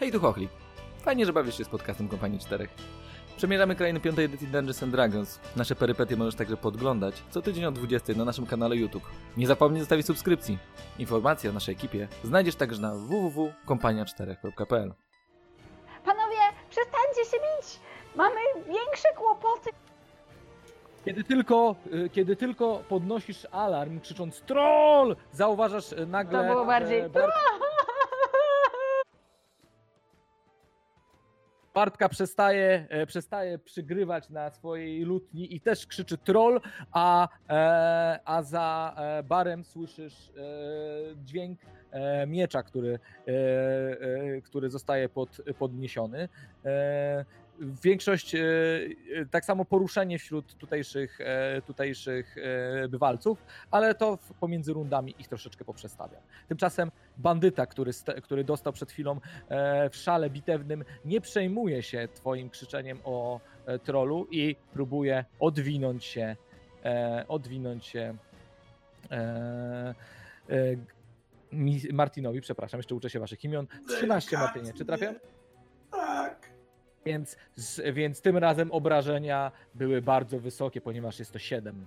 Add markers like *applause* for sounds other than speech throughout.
Hej, tu Chochlik. Fajnie, że bawisz się z podcastem Kompanii Czterech. Przemierzamy krainy piątej edycji Dungeons and Dragons. Nasze perypetie możesz także podglądać co tydzień o 20 na naszym kanale YouTube. Nie zapomnij zostawić subskrypcji. Informacje o naszej ekipie znajdziesz także na www.kompania4.pl Panowie, przestańcie się bić! Mamy większe kłopoty. Kiedy tylko, y, kiedy tylko podnosisz alarm, krzycząc troll, zauważasz y, nagle... To było bardziej e, Bart- Bartka przestaje, e, przestaje przygrywać na swojej lutni i też krzyczy troll, a, e, a za e, barem słyszysz dźwięk miecza, który, który zostaje pod, podniesiony. Większość, e, e, tak samo poruszenie wśród tutejszych, e, tutejszych bywalców, ale to pomiędzy rundami ich troszeczkę poprzestawiam. Tymczasem bandyta, który, który dostał przed chwilą w szale bitewnym, nie przejmuje się twoim krzyczeniem o trollu i próbuje odwinąć się, odwinąć się Martinowi, przepraszam, jeszcze uczę się waszych imion. 13 Martynie, czy trafiam? Tak. Więc, z, więc tym razem obrażenia były bardzo wysokie, ponieważ jest to 7.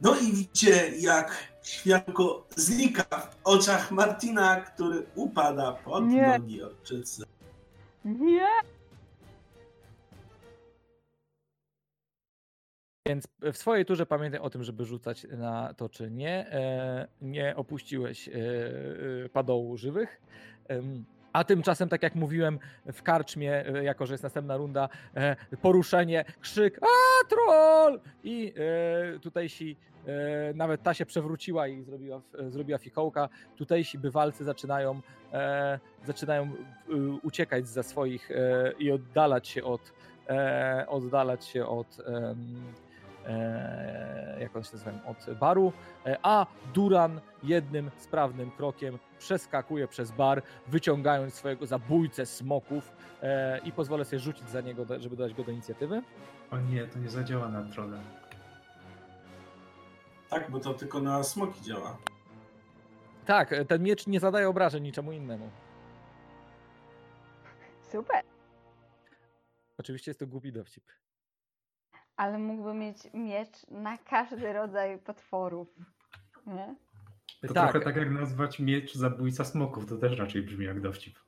No i widzicie, jak światło znika w oczach Martina, który upada pod Nie. nogi orczycy. Nie! Więc w swojej turze pamiętaj o tym, żeby rzucać na to, czy nie. E, nie opuściłeś e, e, padołu żywych. A tymczasem, tak jak mówiłem, w karczmie, e, jako że jest następna runda, e, poruszenie, krzyk, a troll! I e, tutejsi, nawet ta się przewróciła i zrobiła, zrobiła fikołka. Tutejsi bywalcy zaczynają, zaczynają uciekać za swoich i oddalać się od, oddalać się od, jak on się nazywa, od baru, a Duran jednym sprawnym krokiem przeskakuje przez bar, wyciągając swojego zabójcę smoków e, i pozwolę sobie rzucić za niego, żeby dodać go do inicjatywy. O nie, to nie zadziała na trolla. Tak, bo to tylko na smoki działa. Tak, e, ten miecz nie zadaje obrażeń niczemu innemu. Super. Oczywiście jest to głupi dowcip. Ale mógłby mieć miecz na każdy rodzaj potworów. Nie? To tak, trochę tak jak nazwać miecz zabójca smoków, to też raczej brzmi jak dowcip.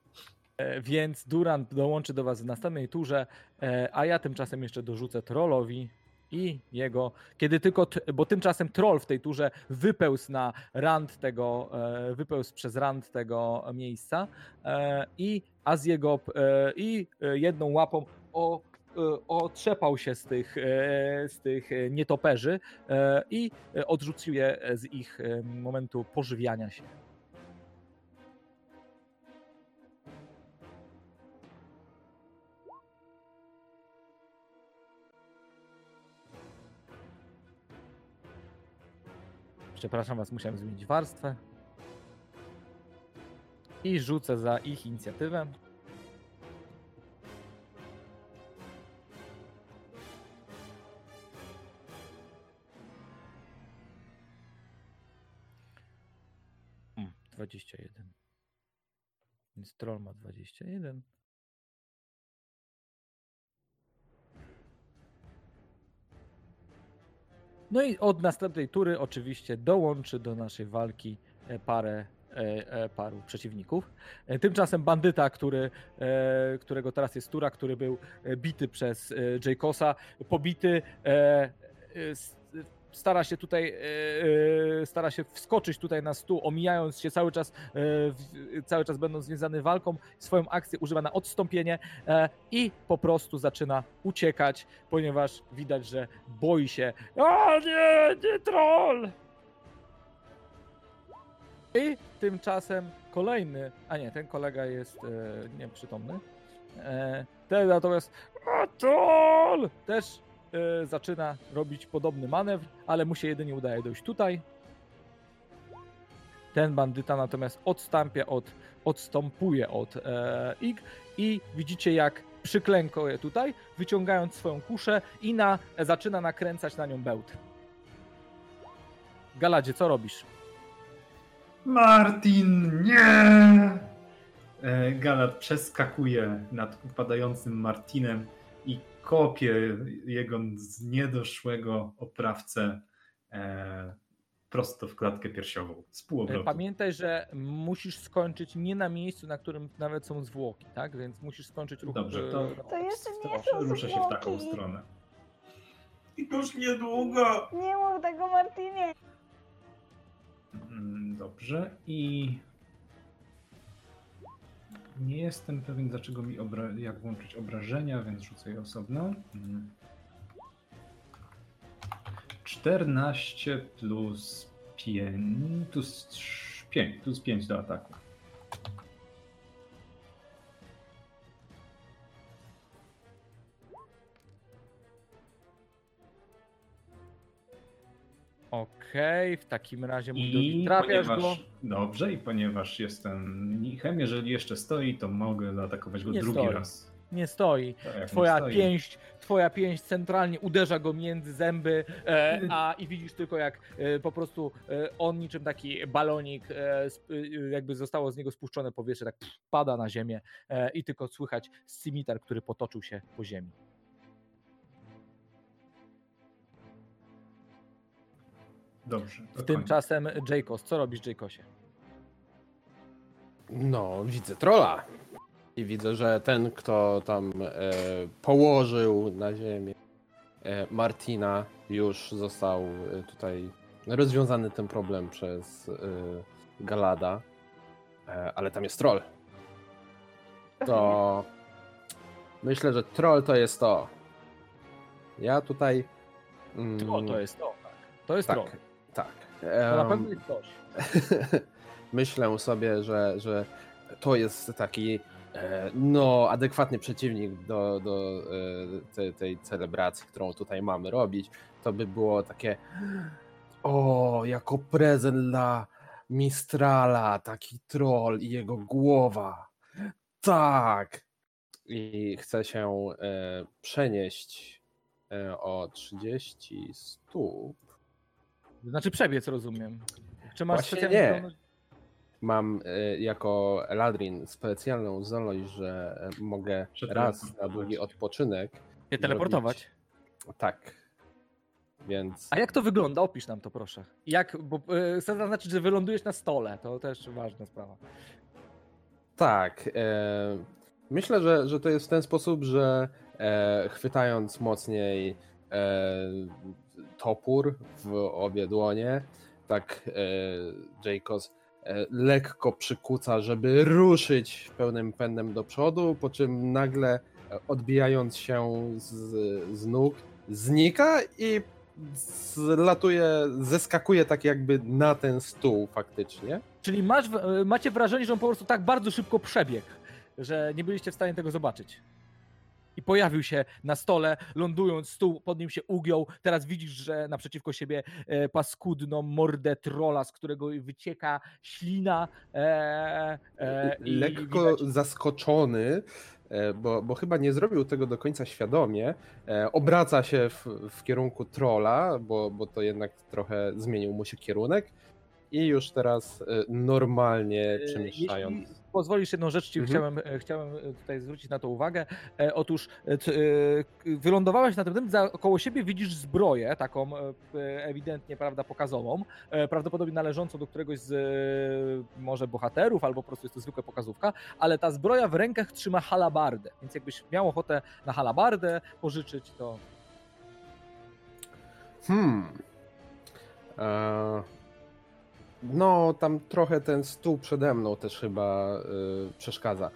E, Więc Durant dołączy do Was w następnej turze, e, a ja tymczasem jeszcze dorzucę trollowi i jego, kiedy tylko, bo tymczasem troll w tej turze wypełzł na rand tego, e, wypełzł przez rand tego miejsca i, a z jego, i jedną łapą o, otrzepał się z tych, e, z tych e, nietoperzy e, i e, odrzucił je z ich e, momentu pożywiania się. Przepraszam was, musiałem zmienić warstwę. I rzucę za ich inicjatywę. 21. No i od następnej tury oczywiście dołączy do naszej walki e, parę e, e, paru przeciwników. Tymczasem bandyta, który, którego teraz jest tura, który był bity przez Jaykosa, pobity, stara się tutaj e, e, stara się wskoczyć tutaj na stół, omijając się cały czas, e, cały czas będąc związany walką, swoją akcję używa na odstąpienie i po prostu zaczyna uciekać, ponieważ widać, że boi się. O nie, nie troll! I tymczasem kolejny, a nie, ten kolega jest nieprzytomny. E, ten natomiast, a troll! Też zaczyna robić podobny manewr, ale mu się jedynie udaje dojść tutaj. Ten bandyta natomiast odstąpia od, odstępuje od e, Ig i widzicie jak przyklękuje tutaj, wyciągając swoją kuszę i na, zaczyna nakręcać na nią bełt. Galadzie, co robisz? Martin, nie! E, Galad przeskakuje nad upadającym Martinem i kopie jego z niedoszłego oprawcę e, prosto w klatkę piersiową. Z E, półobrotu. Pamiętaj, że musisz skończyć nie na miejscu, na którym nawet są zwłoki, tak? Więc musisz skończyć ruch. Dobrze, e, to- To jeszcze nie Proszę, są ruszę się w taką stronę. Już niedługo. Nie mów tego Martinie. Mm, Dobrze i nie jestem pewien dlaczego mi obra- jak włączyć obrażenia, więc rzucę je osobno. Mm. 14 plus 5 plus 5 plus 5 do ataku. Okej, w takim razie mój drogi, trafiasz go. ponieważ, dobrze, i ponieważ jestem mnichem, jeżeli jeszcze stoi, to mogę zaatakować go Nie drugi stoi. raz. Nie stoi. To jak nie Twoja stoi- pięść, twoja pięść centralnie uderza go między zęby, e, a i widzisz tylko jak e, po prostu e, on niczym taki balonik, e, sp, e, jakby zostało z niego spuszczone powietrze, tak pff, pada na ziemię e, i tylko słychać scimitar, który potoczył się po ziemi. Dobrze. to Tymczasem Jacos, co robisz Jacosie? No, widzę trolla. I widzę, że ten, kto tam e, położył na ziemię e, Martina, już został e, tutaj rozwiązany ten problem przez e, Galada. E, ale tam jest troll. To *laughs* myślę, że troll to jest to. Ja tutaj. mm, O, to jest to. Tak. To jest tak, troll. tak. To na pewno jest ktoś. *laughs* myślę sobie, że, że to jest taki e, no, adekwatny przeciwnik do, do e, tej, tej celebracji, którą tutaj mamy robić. To by było takie o, jako prezent dla Mistrala, taki troll i jego głowa. Tak. I chcę się e, przenieść o 30 stóp. Znaczy przebiec, rozumiem. Czy masz Właśnie specjalną nie. zdolność? Mam y, jako Eladrin specjalną zdolność, że e, mogę raz na długi odpoczynek. się teleportować? Tak. Więc A jak to wygląda? Opisz nam to proszę. Jak, bo e, chcę zaznaczyć, że wylądujesz na stole, to też ważna sprawa. tak. E, myślę, że, że to jest w ten sposób, że e, chwytając mocniej e, topór w obie dłonie, tak e, e, lekko przykuca, żeby ruszyć pełnym pędem do przodu, po czym nagle e, odbijając się z, z nóg, znika i zlatuje, zeskakuje tak jakby na ten stół faktycznie. Czyli masz, e, macie wrażenie, że on po prostu tak bardzo szybko przebiegł, że nie byliście w stanie tego zobaczyć. I pojawił się na stole, lądując, stół pod nim się ugiął. Teraz widzisz, że naprzeciwko siebie e, paskudną mordę trola, z którego wycieka ślina. E, e, lekko widać- zaskoczony, e, bo, bo chyba nie zrobił tego do końca świadomie, e, obraca się w, w kierunku trolla, bo, bo to jednak trochę zmienił mu się kierunek i już teraz normalnie przemieszczając. Jeśli pozwolisz jedną rzecz, ci Mhm. chciałem, e, chciałem e, tutaj zwrócić na to uwagę. E, Otóż e, e, wylądowałeś na tym, tym, za koło siebie widzisz zbroję, taką e, ewidentnie prawda, pokazową, prawdopodobnie należącą do któregoś z może bohaterów, albo po prostu jest to zwykła pokazówka, ale ta zbroja w rękach trzyma halabardę, więc jakbyś miał ochotę na halabardę pożyczyć, to Hmm. E, no, tam trochę ten stół przede mną też chyba y, przeszkadza.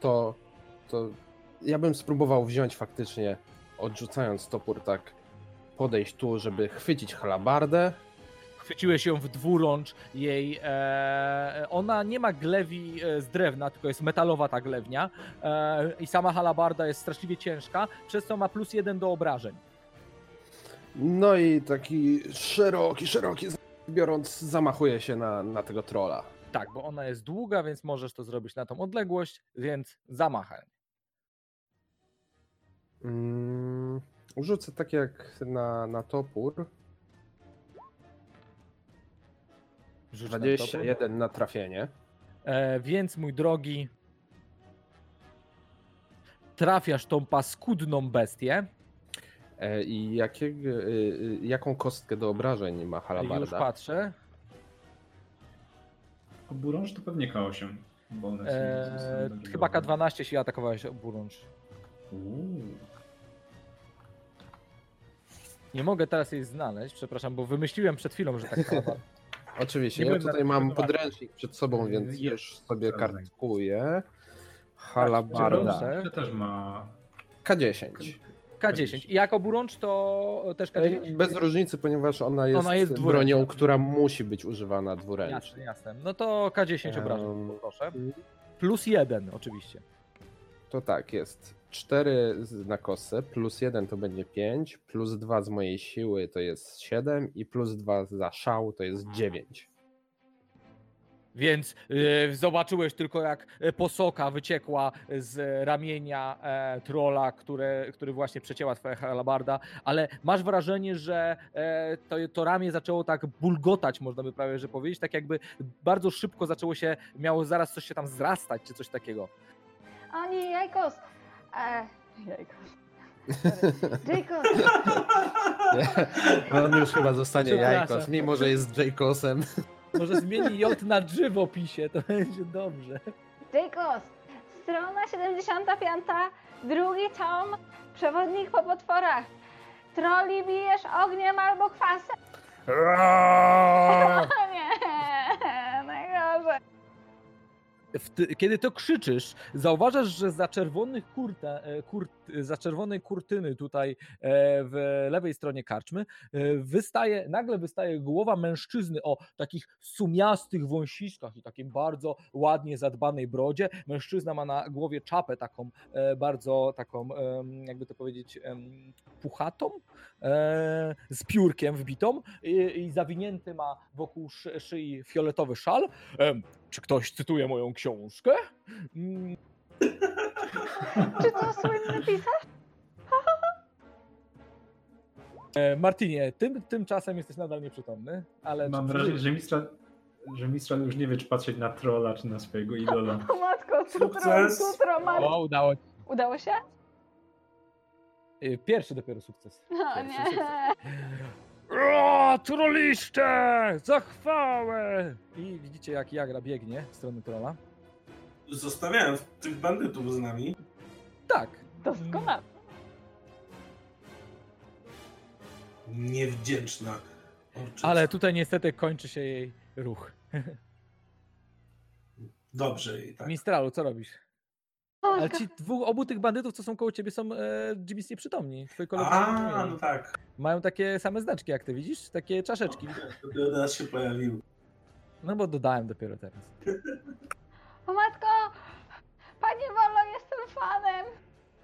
To, to ja bym spróbował wziąć faktycznie, odrzucając topór tak, podejść tu, żeby chwycić halabardę. chwyciłeś ją w dwurącz jej. E, ona nie ma glewi e, z drewna, tylko jest metalowa ta glewnia. E, I sama halabarda jest straszliwie ciężka, przez co ma plus jeden do obrażeń. No i taki szeroki, szeroki, biorąc, zamachuje się na, na tego trola. Tak, bo ona jest długa, więc możesz to zrobić na tą odległość, więc zamachaj. Mm, rzucę tak jak na, na topór. Rzuć na topór. 21 na trafienie. E, więc mój drogi, trafiasz tą paskudną bestię. E, I jakie, y, y, jaką kostkę do obrażeń ma Już halabarda? patrzę. Oburąż to pewnie K8. Bo one są, Eee, chyba dobre. K12 jeśli atakowałeś burącz. Nie mogę teraz jej znaleźć, przepraszam, bo wymyśliłem przed chwilą, że tak *laughs* halabarda. Oczywiście, Nie ja tutaj mam podręcznik przed sobą, więc już sobie kartkuję. Halabarda. Proszę. To też ma. K10. K10. I jako burącz to też E, K10? Bez różnicy, ponieważ ona jest, Ona jest bronią, która musi być używana dwuręcznie. Jasne, jasne. No to K10 obrażeń, Em, proszę. Plus jeden oczywiście. To tak, jest 4 na kosę, plus 1 to będzie 5, plus 2 z mojej siły to jest 7 i plus 2 za szał to jest 9. Więc yy, zobaczyłeś tylko jak e, posoka wyciekła z ramienia e, trola, które, który właśnie przecięła twoja halabarda, ale masz wrażenie, że e, to, to ramię zaczęło tak bulgotać, można by prawie że powiedzieć, tak jakby bardzo szybko zaczęło się, miało zaraz coś się tam zrastać, czy coś takiego. O nie, jajkos! E, jajkos. *laughs* On już chyba zostanie jajkos, mimo że jest Jacosem. Może zmieni J na G w opisie, to będzie dobrze. Jajkos! Strona 75, drugi tom, przewodnik po potworach. Troli bijesz ogniem albo kwasem. O *laughs* nie, najgorzej. Kiedy to krzyczysz, zauważasz, że za czerwonych kurta, e, kurt, za czerwonej kurtyny tutaj e, w lewej stronie karczmy e, wystaje, nagle wystaje głowa mężczyzny o takich sumiastych wąsiskach i takim bardzo ładnie zadbanej brodzie. Mężczyzna ma na głowie czapę taką bardzo taką, jakby to powiedzieć, puchatą, z piórkiem wbitą i, i zawinięty ma wokół szy, szyi fioletowy szal. Czy ktoś cytuje moją książkę? Mm, Czy to słynny pisarz? *laughs* e, Martinie, tym, tymczasem jesteś nadal nieprzytomny, ale. Mam wrażenie, że Mistral, że Mistral już nie wie, czy patrzeć na trolla, czy na swojego idola. *laughs* O matko. O, udało ci. Udało się? E, Pierwszy dopiero sukces. *laughs* No Pierwszy nie. sukces. O, troliszcze! Za chwałę! I widzicie, jak Jagra biegnie w stronę trola. Zostawiałem tych bandytów z nami. Tak. Doskonale. Niewdzięczna. Orczyca. Ale tutaj niestety kończy się jej ruch. *laughs* Dobrze i tak. Mistralu, co robisz? O, Ale ci dwóch, obu tych bandytów, co są koło ciebie, są e, Jimmy's nieprzytomni. Twoi koledzy nie A, no tak. Mają takie same znaczki, jak ty widzisz? Takie czaszeczki. Dopiero teraz się pojawił. No bo dodałem dopiero teraz. O matko! Panie Wolo, jestem fanem!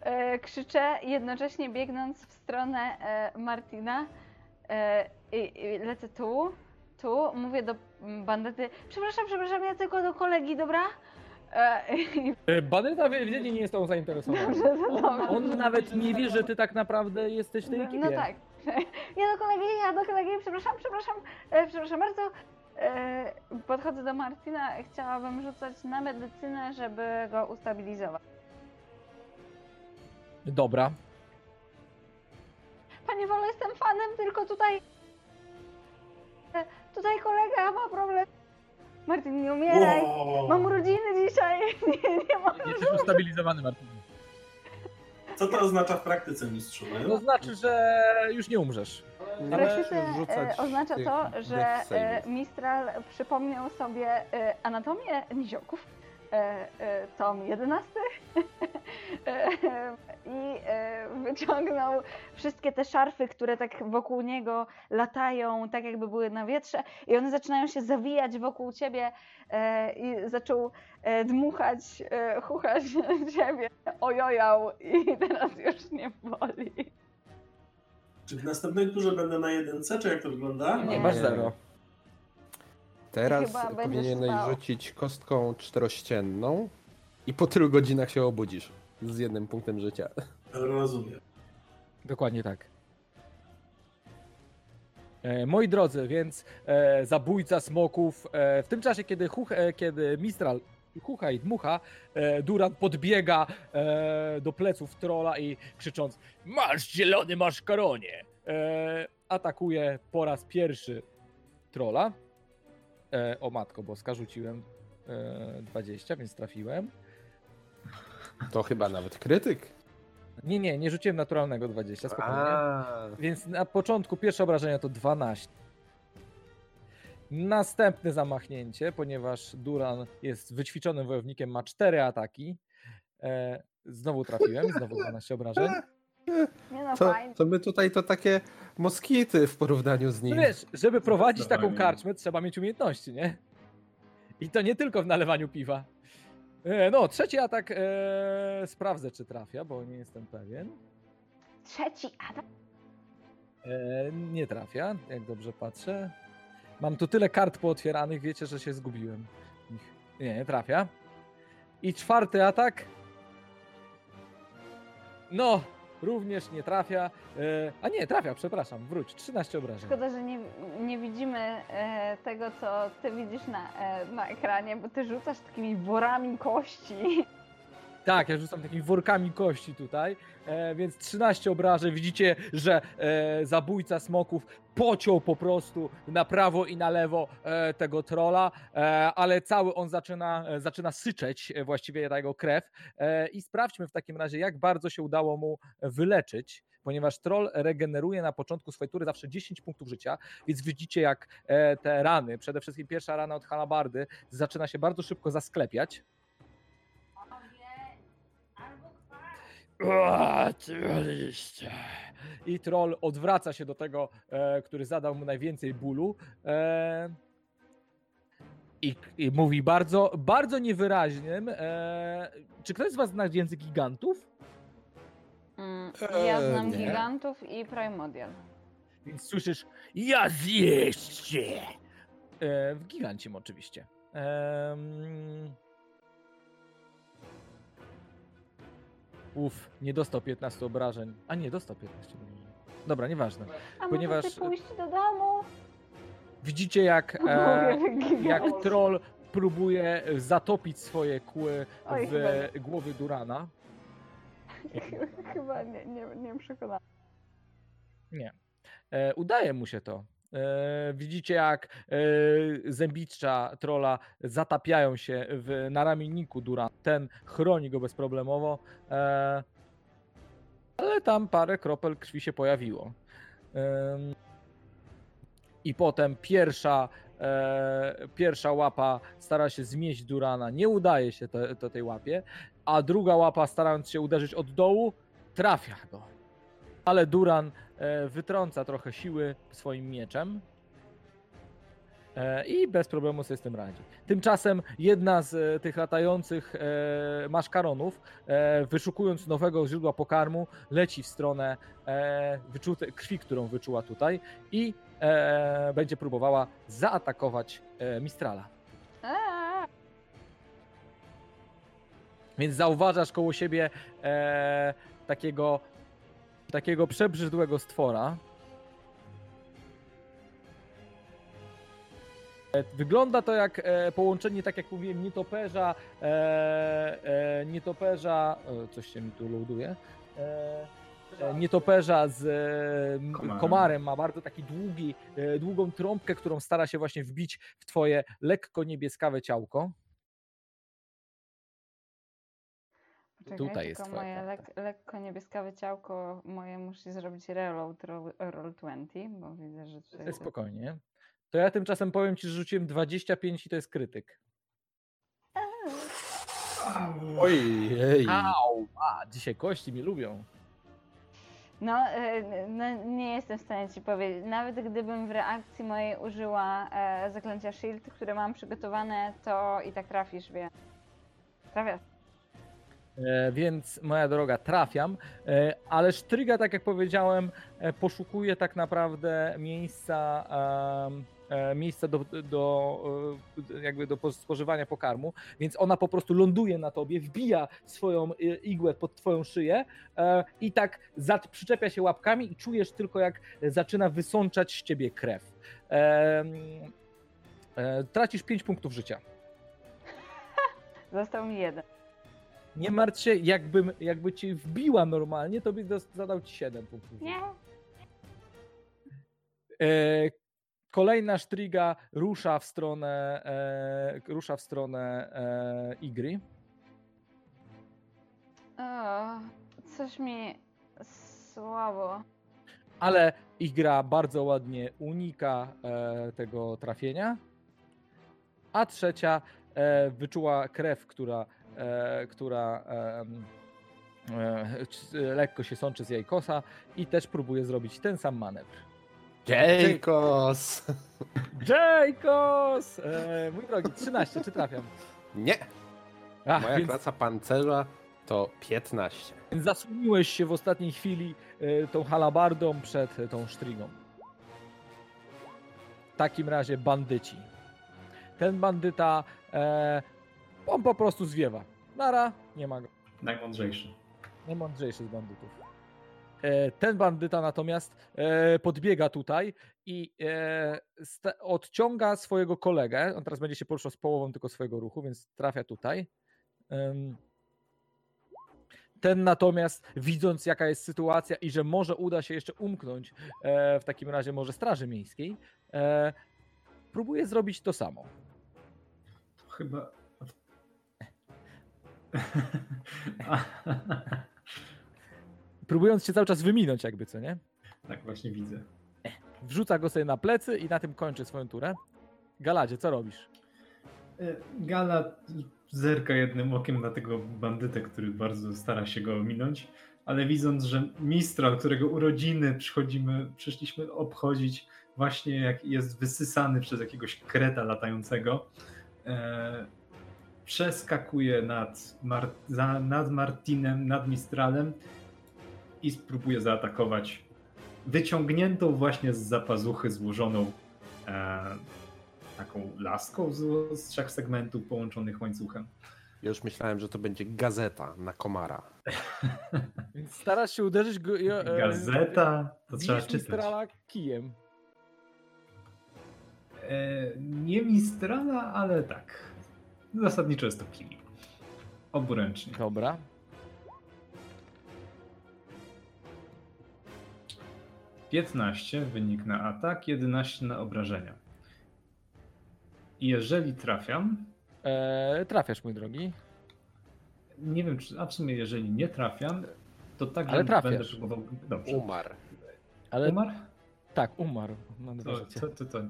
E, krzyczę, jednocześnie biegnąc w stronę e, Martina. E, i, I lecę tu, tu, mówię do bandyty, przepraszam, przepraszam, ja tylko do kolegi, dobra? E, *laughs* E, Bandyta ewidentnie nie jest tą zainteresowany. On nawet nie wie, że ty tak naprawdę jesteś w tej ekipie. No tak. *laughs* Ja do kolegi, ja do kolegi, przepraszam, przepraszam, e, przepraszam bardzo. E, podchodzę do Martina, chciałabym rzucać na medycynę, żeby go ustabilizować. Dobra. Panie Wolo, jestem fanem, tylko tutaj. e, Tutaj kolega ma problem. Martin, nie umieraj. Wow. Mam urodziny dzisiaj. *laughs* Nie, nie mam. Jesteś ustabilizowany, Martin. Co to oznacza w praktyce, mistrzu? To znaczy, że już nie umrzesz. Musisz Praktyce rzucać e, oznacza to, że e. Mistral przypomniał sobie e, anatomię niziołków, tom 11 *laughs* e, i e, wyciągnął wszystkie te szarfy, które tak wokół niego latają, tak jakby były na wietrze i one zaczynają się zawijać wokół ciebie e, i zaczął e, dmuchać, e, chuchać ciebie, ojojał i teraz już nie boli. Czy w następnej turze będę na jedynce, czy jak to wygląda? Nie. Masz Nie. zero. Teraz Chyba będziesz powinieneś spał. rzucić kostką czterościenną i po tylu godzinach się obudzisz z jednym punktem życia. Rozumiem. Dokładnie tak. E, moi drodzy, więc e, zabójca smoków, e, w tym czasie, kiedy, Huch, e, kiedy Mistral hucha i dmucha, e, Duran podbiega e, do pleców trola i krzycząc Masz zielony maszkaronie! E, atakuje po raz pierwszy trola. E, o matko boska, rzuciłem e, 20, więc trafiłem. To chyba nawet krytyk. Nie, nie, nie rzuciłem naturalnego 20, spokojnie. A, Więc na początku pierwsze obrażenia to 12. Następne zamachnięcie, ponieważ Duran jest wyćwiczonym wojownikiem, ma 4 ataki. E, znowu trafiłem, znowu 12 obrażeń. Nie no, to, fajnie. to my tutaj to takie moskity w porównaniu z No nim. wiesz, żeby prowadzić taką karczmę, trzeba mieć umiejętności, nie? I to nie tylko w nalewaniu piwa. E, no, trzeci atak e, sprawdzę, czy trafia, bo nie jestem pewien. Trzeci atak. E, nie trafia, jak dobrze patrzę. Mam tu tyle kart pootwieranych, wiecie, że się zgubiłem. Nie, nie trafia. I czwarty atak. No, również nie trafia. E, a nie, trafia, przepraszam, wróć. 13 obrażeń. Szkoda, że nie, nie widzimy e, tego, co ty widzisz na, e, na ekranie, bo ty rzucasz takimi worami kości. Tak, ja rzucam takimi workami kości tutaj, e, więc 13 obrażeń. Widzicie, że e, zabójca smoków pociął po prostu na prawo i na lewo e, tego trola, e, ale cały on zaczyna, e, zaczyna syczeć e, właściwie jego krew. I sprawdźmy w takim razie, jak bardzo się udało mu wyleczyć. Ponieważ troll regeneruje na początku swojej tury zawsze 10 punktów życia, więc widzicie, jak te rany, przede wszystkim pierwsza rana od halabardy, zaczyna się bardzo szybko zasklepiać. I troll odwraca się do tego, e, który zadał mu najwięcej bólu. E, i, I mówi bardzo, bardzo niewyraźnym. E, czy ktoś z Was zna język gigantów? Mm, Eee, ja znam nie. gigantów i primordial. Więc słyszysz, ja zjeźdźcie! E, w gigancim oczywiście. Uf, nie dostał 15 obrażeń. A nie, dostał 15 obrażeń. Dobra, nieważne. A Ponieważ- może ty pójść do domu? Widzicie jak, *laughs* e, gigant. jak troll próbuje zatopić swoje kły Oj, w chyba głowy Durana. *laughs* Chyba nie, nie, nie przekonałam. Nie. E, udaje mu się to. E, widzicie, jak e, zębicza trola zatapiają się w, na ramienniku Dura. Ten chroni go bezproblemowo, e, ale tam parę kropel krwi się pojawiło. I potem pierwsza, pierwsza łapa stara się zmieść Durana. Nie udaje się te, to tej łapie, a druga łapa, starając się uderzyć od dołu, trafia go. Ale Duran e, wytrąca trochę siły swoim mieczem e, i bez problemu sobie z tym radzi. Tymczasem jedna z e, tych latających maszkaronów, wyszukując nowego źródła pokarmu, leci w stronę wyczute, krwi, którą wyczuła tutaj i będzie próbowała zaatakować Mistrala. Eee, Więc zauważasz koło siebie takiego, takiego przebrzydłego stwora. E, Wygląda to jak e, połączenie, tak jak mówiłem, nietoperza, e, e, nietoperza, coś się mi tu loaduje, nietoperza z Komarem. komarem. Ma bardzo taki długi, długą trąbkę, którą stara się właśnie wbić w twoje lekko niebieskawe ciałko. Poczekaj, Tutaj jest twoja moje lek, lekko niebieskawe ciałko moje musi zrobić reload roll, roll 20, bo widzę, że tutaj... to- Spokojnie. To ja tymczasem powiem ci, że rzuciłem 25 i to jest krytyk. Ojej. Au! A, dzisiaj kości mnie lubią. No, e, no, nie jestem w stanie ci powiedzieć. Nawet gdybym w reakcji mojej użyła e, zaklęcia shield, które mam przygotowane, to i tak trafisz, wie. Trafiasz. E, więc moja droga, trafiam, e, ale sztryga, tak jak powiedziałem, e, poszukuje tak naprawdę miejsca, miejsca do, do, jakby do po- spożywania pokarmu, więc ona po prostu ląduje na tobie, wbija swoją igłę pod twoją szyję i tak przyczepia się łapkami i czujesz tylko jak zaczyna wysączać z ciebie krew. Tracisz 5 punktów życia. *laughs* Został mi jeden. Nie martw się, jakbym, jakby ci wbiła normalnie, to by zadał ci 7 punktów. Nie. E, kolejna sztryga rusza w stronę, e, rusza w stronę e, Igry. O, coś mi słabo. ale Igra bardzo ładnie unika e, tego trafienia. A trzecia e, wyczuła krew, która, która em, e, c- lekko się sączy z jajkosa i też próbuje zrobić ten sam manewr. Jajkos! E, mój drogi, 13, czy trafiam? Nie, Ach, moja więc, klasa pancerza to 15. więc zasłoniłeś się w ostatniej chwili e, tą halabardą przed e, tą sztrigą. W takim razie bandyci. Ten bandyta, e, on po prostu zwiewa. Nara, nie ma go. Najmądrzejszy. Najmądrzejszy z bandytów. E, ten bandyta natomiast e, podbiega tutaj i e, odciąga swojego kolegę. On teraz będzie się poruszał z połową tylko swojego ruchu, więc trafia tutaj. Ten natomiast, widząc jaka jest sytuacja i że może uda się jeszcze umknąć w takim razie może Straży Miejskiej, próbuje zrobić to samo. To chyba. *laughs* Próbując się cały czas wyminąć jakby, co nie? tak właśnie widzę. Wrzuca go sobie na plecy i na tym kończy swoją turę. Galadzie, co robisz? E, Gala zerka jednym okiem na tego bandytę, który bardzo stara się go ominąć, ale widząc, że Mistral, którego urodziny przychodzimy, przyszliśmy obchodzić, właśnie jak jest wysysany przez jakiegoś kreta latającego, e, przeskakuje nad, Mar- za, nad Martinem, nad Mistralem i spróbuje zaatakować wyciągniętą właśnie z zapazuchy złożoną e, taką laską z, z trzech segmentów połączonych łańcuchem. Już myślałem, że to będzie gazeta na komara. *laughs* Starasz się uderzyć go, e, e, Gazeta, to trzeba czytać. Mistrala kijem. E, nie Mistrala, ale tak. Zasadniczo jest to kij. Oburęczny. Dobra. Piętnaście wynik na atak, 11 na obrażenia. I jeżeli trafiam, E, trafiasz, mój drogi. nie wiem, czy, a w sumie jeżeli nie trafiam, to także Ale trafiasz. będę próbował. Dobrze. Umarł. Ale Umarł? Tak, umarł. Mam To, to, to,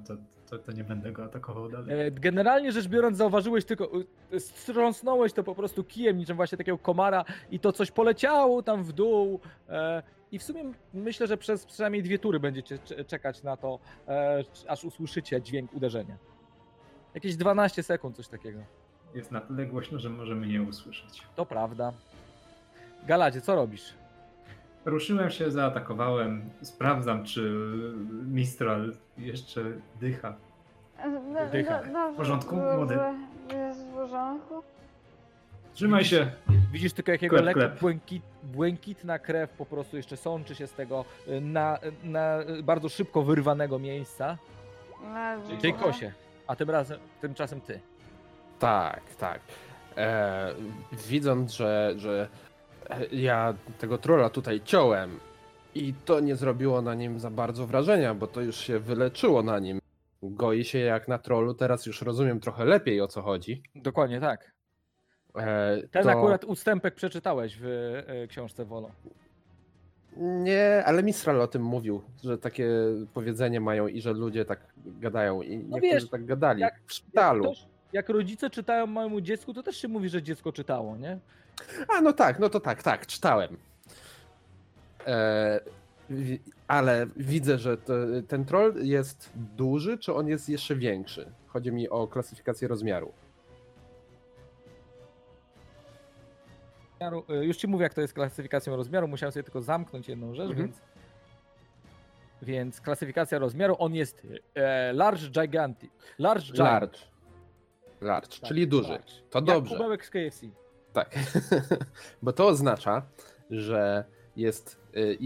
to, to, nie będę go atakował dalej. E, Generalnie rzecz biorąc, zauważyłeś tylko, strząsnąłeś to po prostu kijem, niczym właśnie takiego komara i to coś poleciało tam w dół. E, I w sumie myślę, że przez przynajmniej dwie tury będziecie cze- czekać na to, e, aż usłyszycie dźwięk uderzenia. Jakieś 12 sekund, coś takiego. Jest na tyle głośno, że możemy nie usłyszeć. To prawda. Galadzie, co robisz? Ruszyłem się, zaatakowałem. Sprawdzam, czy Mistral jeszcze dycha. Dycha. do- dobrze, W porządku, dobrze, młody? Jest w porządku. Trzymaj się! Widzisz tylko jakiego Klep, lekko klep. błękit, błękitna krew po prostu jeszcze sączy się z tego y, na, na bardzo szybko wyrwanego miejsca. Dobrze. Tej kosie. A tym razem, tymczasem ty. Tak, tak. E, widząc, że, że ja tego trolla tutaj ciąłem i to nie zrobiło na nim za bardzo wrażenia, bo to już się wyleczyło na nim. Goi się jak na trollu, teraz już rozumiem trochę lepiej o co chodzi. Dokładnie tak. E, Ten to... akurat ustępek przeczytałeś w e, książce Wolo. Nie, ale Mistral o tym mówił, że takie powiedzenie mają i że ludzie tak gadają i niektórzy wiesz, tak gadali jak- w szpitalu. Jak, ktoś, jak rodzice czytają małemu dziecku, to też się mówi, że dziecko czytało, nie? A no tak, no to tak, tak, czytałem. E, ale widzę, że to, ten troll jest duży, czy on jest jeszcze większy? Chodzi mi o klasyfikację rozmiaru. Rozmiaru- e, Już ci mówię, jak to jest klasyfikacją rozmiaru. Musiałem sobie tylko zamknąć jedną rzecz, Mhm. więc. Więc klasyfikacja rozmiaru, on jest e, large gigantic. Large giant. Large. Large, Tak, czyli duży. large. To Jak dobrze. kubełek z KFC. Tak. *laughs* Bo to oznacza, że jest y,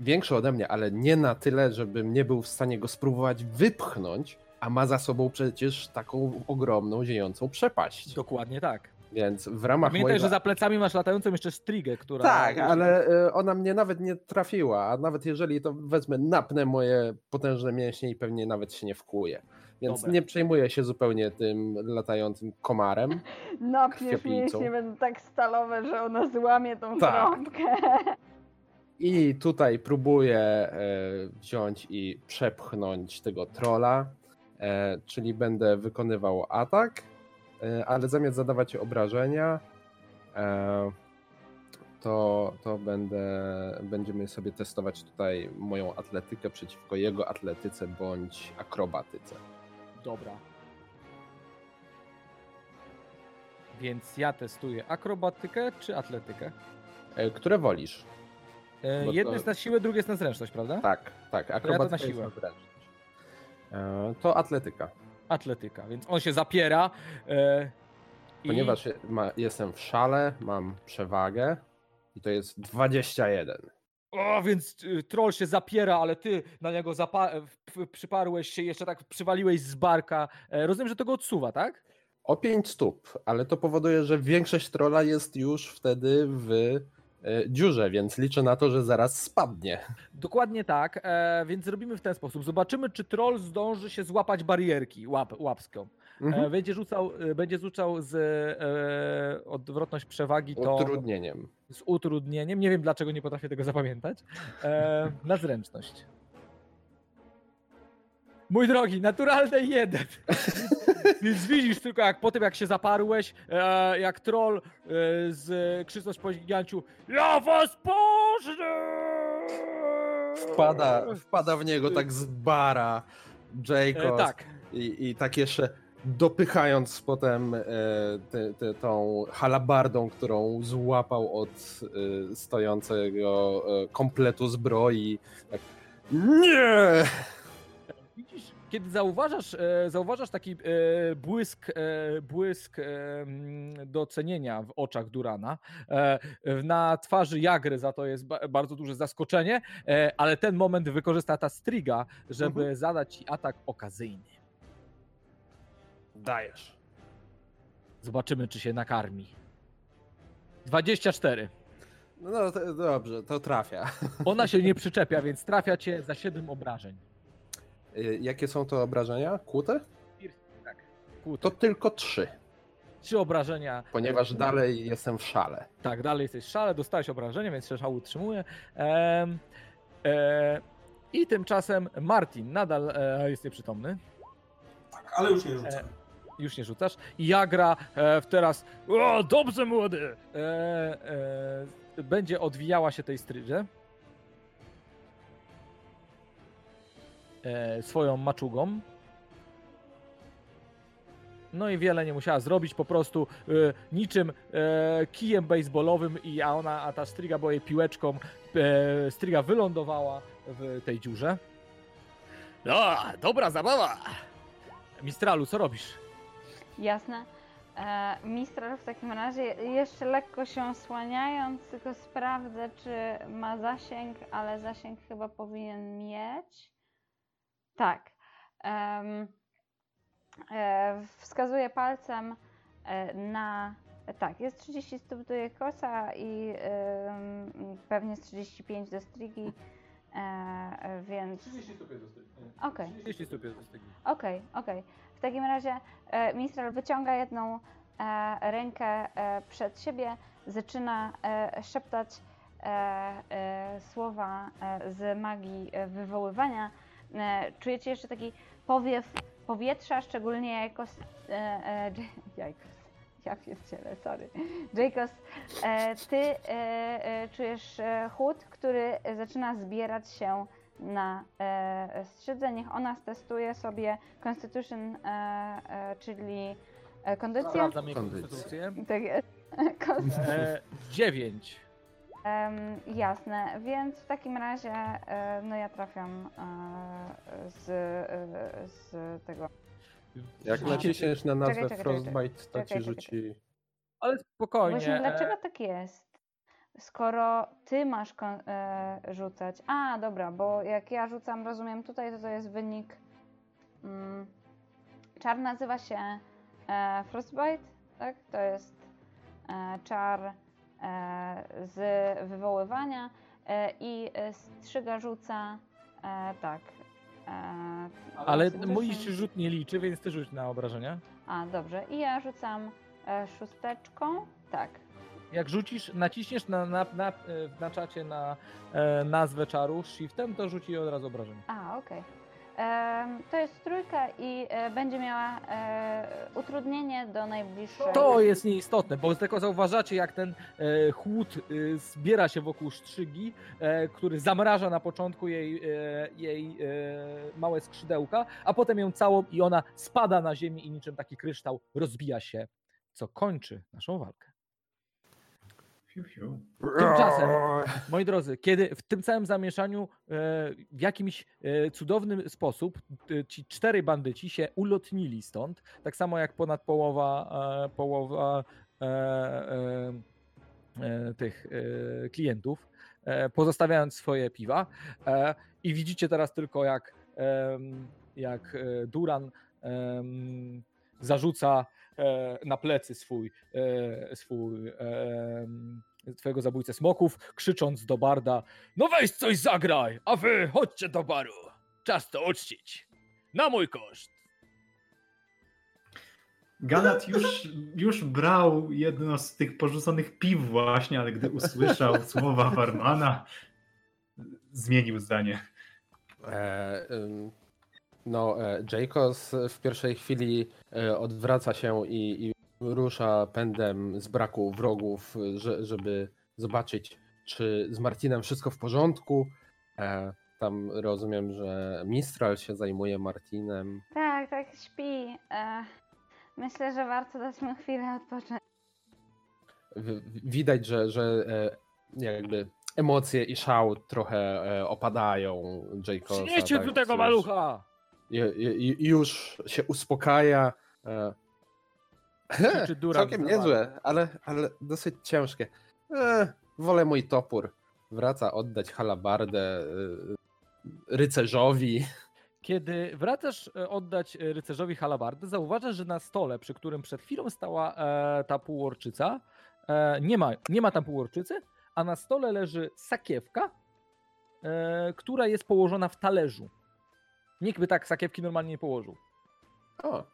większy ode mnie, ale nie na tyle, żebym nie był w stanie go spróbować wypchnąć, a ma za sobą przecież taką ogromną, ziejącą przepaść. Dokładnie tak. Więc w ramach Pamiętaj, mojego... że za plecami masz latającą jeszcze strigę, która... Tak, ale e, ona mnie nawet nie trafiła, a nawet jeżeli to wezmę, napnę moje potężne mięśnie i pewnie nawet się nie wkłuje. Więc Dobra. nie przejmuję się zupełnie tym latającym komarem. *laughs* Napniesz Krwiopijcą. mięśnie będą tak stalowe, że ona złamie tą Tak. trąbkę. *laughs* I tutaj próbuję e, wziąć i przepchnąć tego trola, e, czyli będę wykonywał atak, ale zamiast zadawać obrażenia, e, to, to będę, będziemy sobie testować tutaj moją atletykę przeciwko jego atletyce bądź akrobatyce. Dobra. Więc ja testuję akrobatykę czy atletykę? E, które wolisz? E, jedno to- jest na siłę, drugie jest na zręczność, prawda? Tak, tak, na akrobatyka jest siłę. na zręczność. E, to atletyka. Atletyka, więc on się zapiera. E, i- Ponieważ ma, jestem w szale, mam przewagę i to jest 21. O, więc y, troll się zapiera, ale ty na niego zapa- w- przyparłeś się, jeszcze tak przywaliłeś z barka. E, rozumiem, że to go odsuwa, tak? O 5 stóp, ale to powoduje, że większość trolla jest już wtedy w e, dziurze, więc liczę na to, że zaraz spadnie. Dokładnie tak, e, więc zrobimy w ten sposób. Zobaczymy, czy troll zdąży się złapać barierki łap, łapską. E, Mhm. będzie, rzucał, e, będzie rzucał z e, odwrotność przewagi to Utrudnieniem. z utrudnieniem. Nie wiem, dlaczego nie potrafię tego zapamiętać. E, na zręczność. Mój drogi, naturalny jeden. Więc widzisz tylko, jak po tym, jak się zaparłeś, e, jak troll e, z krzycząc po giganciu Ja was pożrę! Wpada, wpada w niego tak z bara Jacob E, tak. i, i tak jeszcze dopychając potem e, te, te, tą halabardą, którą złapał od e, stojącego e, kompletu zbroi. Tak, nie! Kiedy zauważasz, e, zauważasz taki e, błysk, e, błysk e, mm, docenienia w oczach Durana, e, na twarzy Jagry za to jest ba- bardzo duże zaskoczenie, e, ale ten moment wykorzysta ta Striga, żeby zadać ci atak okazyjny. Dajesz. Zobaczymy, czy się nakarmi. 24. No, no to, dobrze, to trafia. Ona się nie *laughs* przyczepia, więc trafia cię za 7 obrażeń. E, Jakie są to obrażenia? Kłute? Tak. Kłute. To tylko trzy, Trzy obrażenia. ponieważ e, dalej jestem w szale. Tak, dalej jesteś w szale, dostałeś obrażenie, więc się szał utrzymuje. E, I tymczasem Martin nadal e, jest nieprzytomny. Tak, ale już nie rzucę. E, Już nie rzucasz. I Jagra e, w teraz. O, dobrze, młody! E, e, będzie odwijała się tej strydze. Swoją maczugą. No i wiele nie musiała zrobić, po prostu e, niczym e, kijem baseballowym, i, a ona, a ta stryga była jej piłeczką, e, stryga wylądowała w tej dziurze. No, dobra zabawa! Mistralu, co robisz? Jasne. E, Mistral w takim razie jeszcze lekko się osłaniając, tylko sprawdzę, czy ma zasięg, ale zasięg chyba powinien mieć. Tak. Em, e, wskazuję palcem e, na. Tak, jest 30 stóp do Jekosa i em, pewnie z 35 do Strigi, e, więc. Okej. 30 stóp jest do strygi. Okej, okej. W takim razie e, Mistral wyciąga jedną e, rękę e, przed siebie, zaczyna e, szeptać e, e, słowa e, z magii e, wywoływania. E, czujecie jeszcze taki powiew powietrza, szczególnie jako... E, e, Jajkos. Ja pierdzielę, sorry. Jacobs, e, ty e, e, czujesz chłód, który zaczyna zbierać się na e, skrzydle. Niech ona stestuje sobie Constitution, e, e, czyli kondycję. Sprawdzam jej Kondycję. konstytucję. Tak jest. E, 9. Em, jasne, więc w takim razie e, no ja trafiam e, z, e, z tego. Jak A. naciśniesz na nazwę Czekaj, czekaj, Frostbite, to czekaj, ci czekaj, rzuci... Ale spokojnie. Właśnie dlaczego tak jest? Skoro ty masz kon- e, rzucać. A, dobra, bo jak ja rzucam, rozumiem tutaj, to to jest wynik. Mm, czar nazywa się e, Frostbite, tak? To jest e, czar z wywoływania e, i e, strzyga rzuca e, tak. E, Ale mój rzut nie liczy, więc ty rzuć na obrażenia. A, dobrze. I ja rzucam e, szósteczką. Tak. Jak rzucisz, naciśniesz na, na, na, e, na czacie na e, nazwę czaru shiftem, to rzuci od razu obrażenia. A, okej. Em, To jest trójka i e, będzie miała e, utrudnienie do najbliższego. To jest nieistotne, bo tylko zauważacie, jak ten e, chłód zbiera się wokół sztrzygi, e, który zamraża na początku jej, jej małe skrzydełka, a potem ją całą i ona spada na ziemię i niczym taki kryształ rozbija się, co kończy naszą walkę. Fiu, fiu. Tymczasem, moi drodzy, kiedy w tym całym zamieszaniu e, w jakimś e, cudowny sposób ci cztery bandyci się ulotnili stąd, tak samo jak ponad połowa, e, połowa tych klientów, pozostawiając swoje piwa. I widzicie teraz tylko, jak, jak Duran zarzuca na plecy swój, e, swój em, twojego zabójcę smoków, krzycząc do Barda No weź coś zagraj, a wy chodźcie do baru. Czas to uczcić. Na mój koszt. Galat już, już brał jedno z tych porzuconych piw właśnie, ale gdy usłyszał *laughs* słowa Warmana, zmienił zdanie. E, no, e, Jacobs w pierwszej chwili e, odwraca się i, i rusza pędem z braku wrogów, że, żeby zobaczyć, czy z Martinem wszystko w porządku. E, tam rozumiem, że Mistral się zajmuje Martinem. Tak, tak, śpi. Myślę, że warto dać mu chwilę odpocząć. Widać, że, że jakby emocje i szał trochę opadają Jacobsa. Przynieście tak, tu tego malucha! Już się uspokaja. e, *laughs* Duran Całkiem niezłe, ale, ale dosyć ciężkie. E, wolę mój topór. Wraca oddać halabardę e, rycerzowi. Kiedy wracasz e, oddać rycerzowi halabardę, zauważasz, że na stole, przy którym przed chwilą stała ta półorczyca, nie, ma, nie ma tam półorczycy, a na stole leży sakiewka, która jest położona w talerzu. Nikt by tak sakiewki normalnie nie położył. O.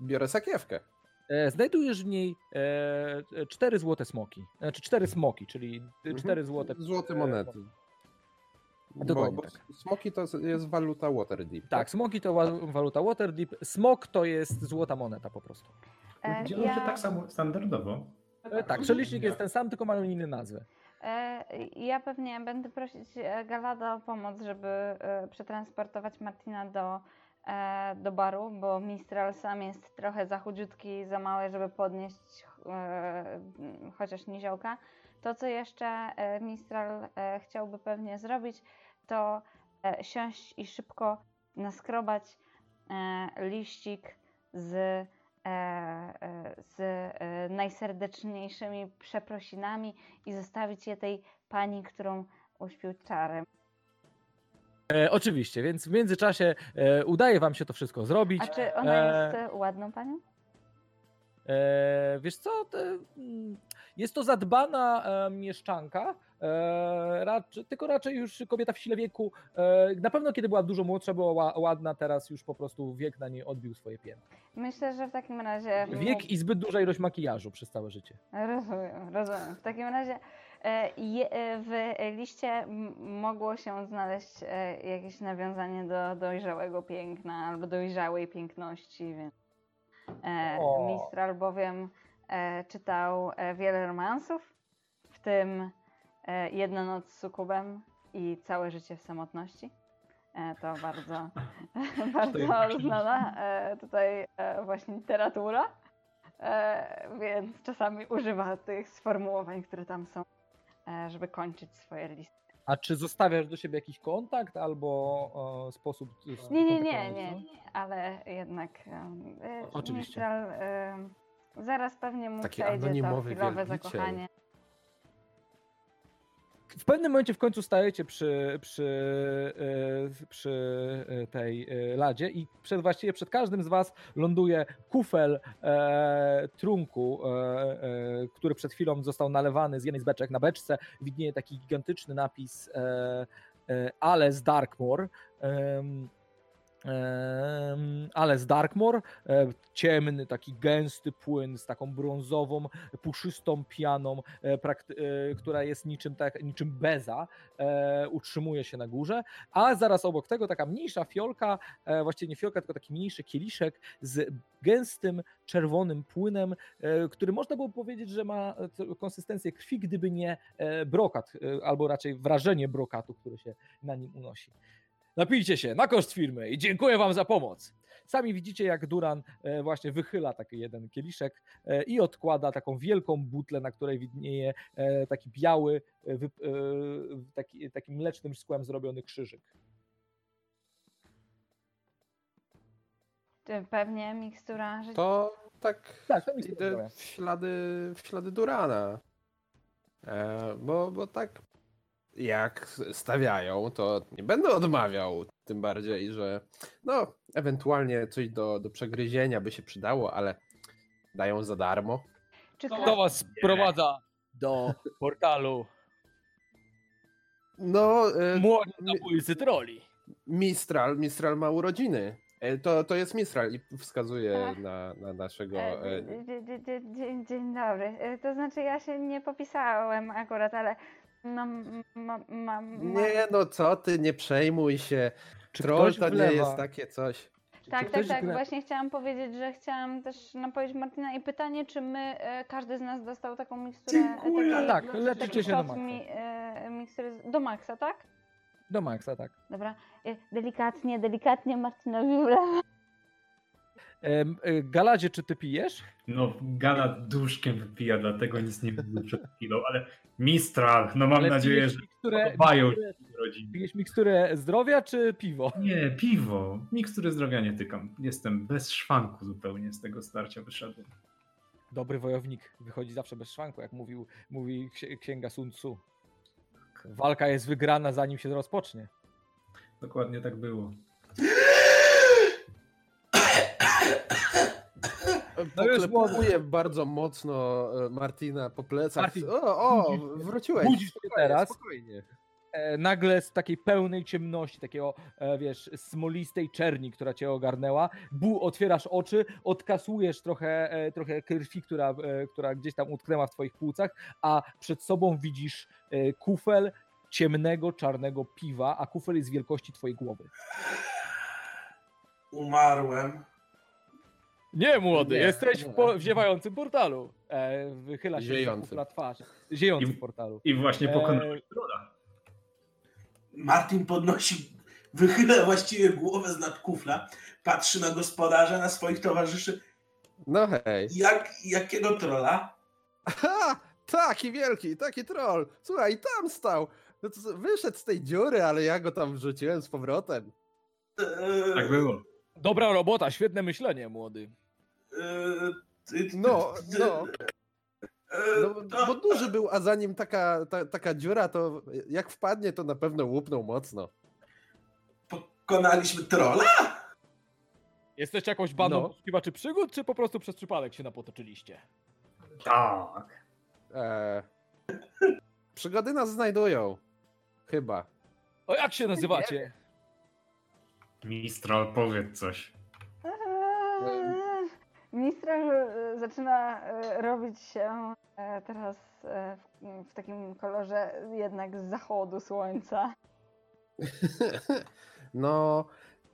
Biorę sakiewkę. E, Znajdujesz w niej e, cztery złote smoki. Znaczy cztery smoki, czyli Mhm. cztery złote. Złote e, monety. Bo, Dokładnie bo tak. smoki to jest waluta Waterdeep. Tak, smoki to wa- waluta Waterdeep. Smok to jest złota moneta po prostu. E, Dzielą się tak samo standardowo. E, Tak, przelicznik jest ten sam, tylko mają inne nazwy. E, ja pewnie będę prosić e, Galada o pomoc, żeby e, przetransportować Martina do, do baru, bo Mistral sam jest trochę za chudziutki za mały, żeby podnieść chociaż niziołka. To, co jeszcze Mistral chciałby pewnie zrobić, to siąść i szybko naskrobać liścik z z e, najserdeczniejszymi przeprosinami i zostawić je tej pani, którą uśpił czarem. E, oczywiście, więc w międzyczasie e, udaje wam się to wszystko zrobić. A czy ona E, jest e, ładną panią? E, wiesz co, to, mm, jest to zadbana e, mieszczanka, e, raczej, tylko raczej już kobieta w sile wieku. E, na pewno kiedy była dużo młodsza, była ła- ładna, teraz już po prostu wiek na niej odbił swoje piętno. Myślę, że w takim razie. Wiek i zbyt duża ilość makijażu przez całe życie. Rozumiem, rozumiem. W takim razie w liście mogło się znaleźć jakieś nawiązanie do dojrzałego piękna albo dojrzałej piękności, więc O. Mistral bowiem czytał e, wiele romansów, w tym e, Jedna noc z sukubem i Całe życie w samotności. E, to bardzo, *laughs* bardzo znana e, tutaj e, właśnie literatura. E, więc czasami używa tych sformułowań, które tam są, e, żeby kończyć swoje listy. A czy zostawiasz do siebie jakiś kontakt albo e, sposób. Nie, nie, nie, nie, ale jednak e, Oczywiście. Zaraz pewnie mu Taki przejdzie to anonimowy chwilowe wielbiciel. zakochanie. w pewnym momencie w końcu stajecie przy, przy, e, przy e, tej e, ladzie i przed, właściwie przed każdym z was ląduje kufel e, trunku, e, e, który przed chwilą został nalewany z jednej z beczek. Na beczce widnieje taki gigantyczny napis e, e, Ale z Darkmoor. Em, ale z Darkmoor, ciemny, taki gęsty płyn z taką brązową, puszystą pianą, e, e, która jest niczym, tak, niczym beza, e, utrzymuje się na górze, a zaraz obok tego taka mniejsza fiolka, właściwie nie fiolka, tylko taki mniejszy kieliszek z gęstym, czerwonym płynem, który można było powiedzieć, że ma konsystencję krwi, gdyby nie brokat, albo raczej wrażenie brokatu, które się na nim unosi. Napijcie się na koszt firmy i dziękuję wam za pomoc. Sami widzicie, jak Duran e, właśnie wychyla taki jeden kieliszek e, i odkłada taką wielką butlę, na której widnieje e, taki biały, taki, takim mlecznym szkłem zrobiony krzyżyk. Pewnie mikstura życia. To tak Tak, to idę w ślady, w ślady Durana. E, bo, bo tak jak stawiają, to nie będę odmawiał. Tym bardziej, że no, ewentualnie coś do, do przegryzienia by się przydało, ale dają za darmo. Czy Kto kra- was sprowadza do portalu No, e, młodzi zabójcy troli? Mistral, Mistral ma urodziny. E, To, to jest Mistral i wskazuje Tak. na, na naszego. E, E, dzie- dzie- dzie- Dzień, dzień dobry. E, To znaczy ja się nie popisałem akurat, ale mam. mam, mam nie, no co ty, nie przejmuj się. Czy Troll to nie wlewa? jest takie coś. Tak, tak, tak. wle- Właśnie chciałam powiedzieć, że chciałam też napowiedzieć Martina i pytanie, czy my, e, każdy z nas dostał taką miksturę. Dziękuję. taki- Tak, leczycie się do maksa. Mi, e, mikstury z- do maksa, tak? Do Maxa, tak. Dobra. E, Delikatnie, delikatnie Martinowi wlewam. E, Galadzie, czy ty pijesz? No, Gala duszkiem wypija, dlatego nic nie mówił przed chwilą, ale Mistral, no mam Ale nadzieję, że miksturę, podobają się rodzin. pijesz miksturę zdrowia, czy piwo? Nie, piwo. Mikstury zdrowia nie tykam. Jestem bez szwanku zupełnie z tego starcia wyszedłem. Dobry wojownik wychodzi zawsze bez szwanku, jak mówił, mówi ksi- księga Sun Tzu. Walka jest wygrana, zanim się rozpocznie. Dokładnie tak było. *laughs* No już Poklepuję bardzo mocno e, Martina po plecach. Martin, o, o, wróciłeś. Budzisz się spokojnie, teraz. Spokojnie. E, nagle z takiej pełnej ciemności, takiego, e, wiesz, smolistej czerni, która cię ogarnęła, bu, otwierasz oczy, odkasujesz trochę, trochę krwi, która, która gdzieś tam utknęła w twoich płucach, a przed sobą widzisz kufel ciemnego, czarnego piwa, a kufel jest wielkości twojej głowy. Umarłem. Nie, młody, Nie, jesteś nie. w, po, ziewającym portalu. E, wychyla się kufla twarz. Ziejący I- w portalu. I właśnie Eee. pokonałeś trolla. Martin podnosi, wychyla właściwie głowę z nad kufla, patrzy na gospodarza, na swoich towarzyszy. No hej. Jak, jakiego trola? Ha! Taki wielki, taki troll. Słuchaj, tam stał. No to Wyszedł z tej dziury, ale ja go tam wrzuciłem z powrotem. Eee, Tak było. Dobra robota, świetne myślenie, młody. Ty- ty- No, ty- no. eee, No, bo duży był, a zanim taka, ta, taka dziura, to jak wpadnie, to na pewno łupnął mocno. Pokonaliśmy trola? Jesteście jakąś bandą No. poszukiwaczy przygód, czy po prostu przez przypadek się napotoczyliście? Tak. Eee, przygody nas znajdują. Chyba. O jak się nazywacie? Mistral, powiedz coś. Eee, Mistral e, zaczyna e, robić się e, teraz w, w takim kolorze jednak z zachodu słońca. *laughs* No,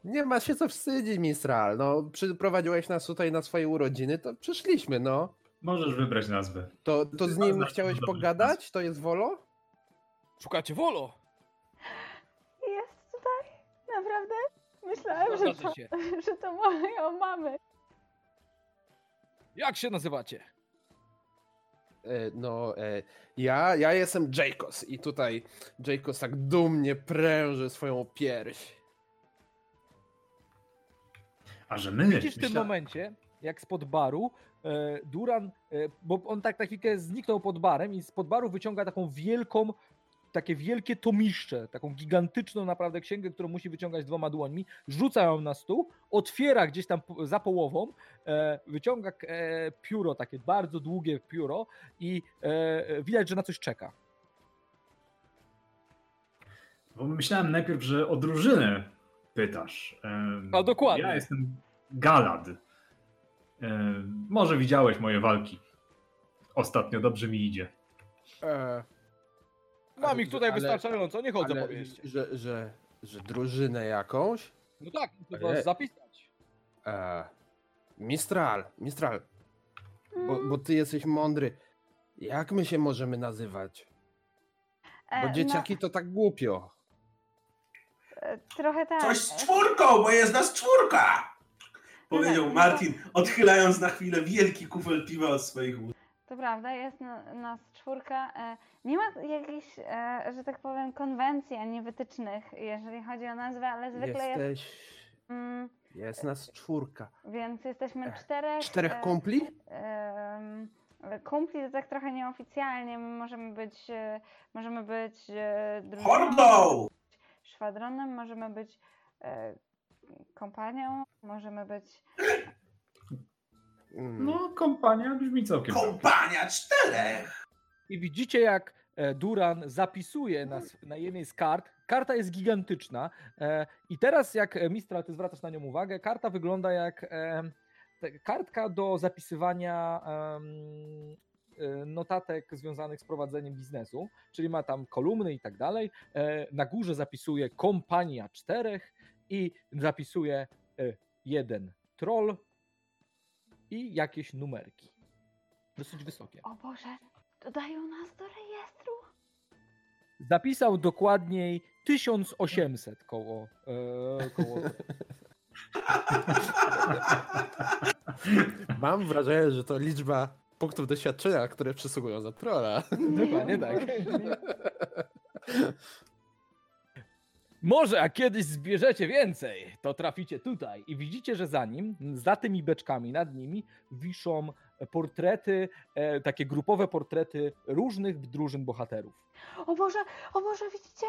nie ma się co wstydzić, Mistral. No, przyprowadziłeś nas tutaj na swoje urodziny, to przyszliśmy, no. Możesz wybrać nazwę. To, to z nim Bardzo chciałeś pogadać? To jest Wolo? Szukacie Wolo? Jest tutaj? Naprawdę? Myślałem, że to, *laughs* że to moją mamy. Jak się nazywacie? E, No, e, ja, ja jestem Jacos i tutaj Jacos tak dumnie pręży swoją pierś. A że my... Widzisz w tym momencie, jak spod baru e, Duran, bo on tak na chwilkę zniknął pod barem i spod baru wyciąga taką wielką takie wielkie tomiszcze, taką gigantyczną naprawdę księgę, którą musi wyciągać dwoma dłońmi, rzuca ją na stół, otwiera gdzieś tam za połową, e, wyciąga e, pióro, takie bardzo długie pióro i e, widać, że na coś czeka. Bo myślałem najpierw, że o drużynę pytasz. A, dokładnie. Ja jestem Galad. Może widziałeś moje walki. Ostatnio dobrze mi idzie. E, Mam Ale- ich tutaj ale- wystarczająco, nie chodzę ale po mieście. że, że, że drużynę jakąś? No tak, trzeba Ale- zapisać. E, Mistral, Mistral, bo, Mm, bo ty jesteś mądry. Jak my się możemy nazywać? e, Bo no, dzieciaki to tak głupio. e, trochę tak. Coś z czwórką, bo jest nas czwórka! Powiedział no Martin, odchylając na chwilę wielki kufel piwa od swoich ust. To prawda, jest na, nas czwórka. E, nie ma jakichś, e, że tak powiem, konwencji ani wytycznych, jeżeli chodzi o nazwę, ale zwykle jest. Jesteś... Mm, Jest nas czwórka. więc jesteśmy Ech, czterech. Czterech e, kumpli? kumpli to tak trochę nieoficjalnie. My możemy być, e, możemy być e, drużyną, Hordą! szwadronem, możemy być e, kompanią, możemy być. Mm. No, kompania brzmi całkiem. Kompania czterech! I widzicie, jak e, Duran zapisuje na, na jednej z kart. Karta jest gigantyczna. E, I teraz, jak e, Mistral, ty zwracasz na nią uwagę, karta wygląda jak kartka do zapisywania notatek związanych z prowadzeniem biznesu, czyli ma tam kolumny i tak dalej. Na górze zapisuje kompania czterech i zapisuje jeden troll i jakieś numerki. Dosyć wysokie. O Boże, dodają nas do rejestru. Zapisał dokładniej 1800 koło. E, koło Mam wrażenie, że to liczba punktów doświadczenia, które przysługują za trolla. dokładnie tak. *laughs* Może jak kiedyś zbierzecie więcej, to traficie tutaj i widzicie, że za nim, za tymi beczkami, nad nimi wiszą portrety, e, takie grupowe portrety różnych drużyn bohaterów. O Boże, o Boże, widzicie?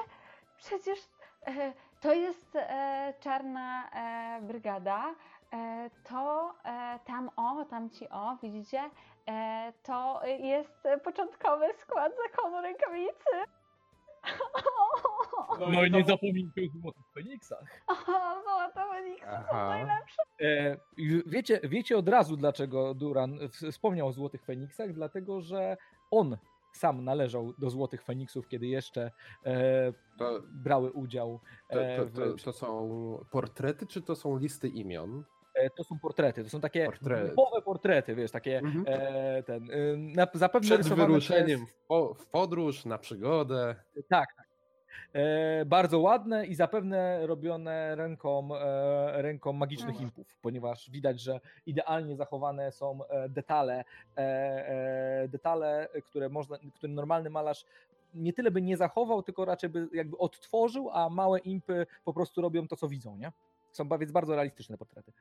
Przecież e, to jest e, czarna e, brygada. E, to e, tam o, tam ci o, widzicie? To jest początkowy skład zakonu rękawicy. No i nie zapomnijcie o złotych Feniksach. O, złote Feniksy są Aha. najlepsze. E, i wiecie, wiecie od razu, dlaczego Duran w- wspomniał o Złotych Feniksach? Dlatego, że on sam należał do Złotych Feniksów, kiedy jeszcze e, To, brały udział. to, E, to, w, to, to są portrety, czy to są listy imion? To są portrety, to są takie Portrety. grupowe portrety, wiesz, takie Mhm. e, ten, e, na, zapewne Przed wyruszeniem Przez, w, po, w podróż, na przygodę. tak, tak. E, bardzo ładne i zapewne robione ręką, e, ręką magicznych Mhm. impów, ponieważ widać, że idealnie zachowane są e, detale, e, e, detale, które można, które normalny malarz nie tyle by nie zachował, tylko raczej by jakby odtworzył, a małe impy po prostu robią to, co widzą, nie? Są więc bardzo realistyczne portrety.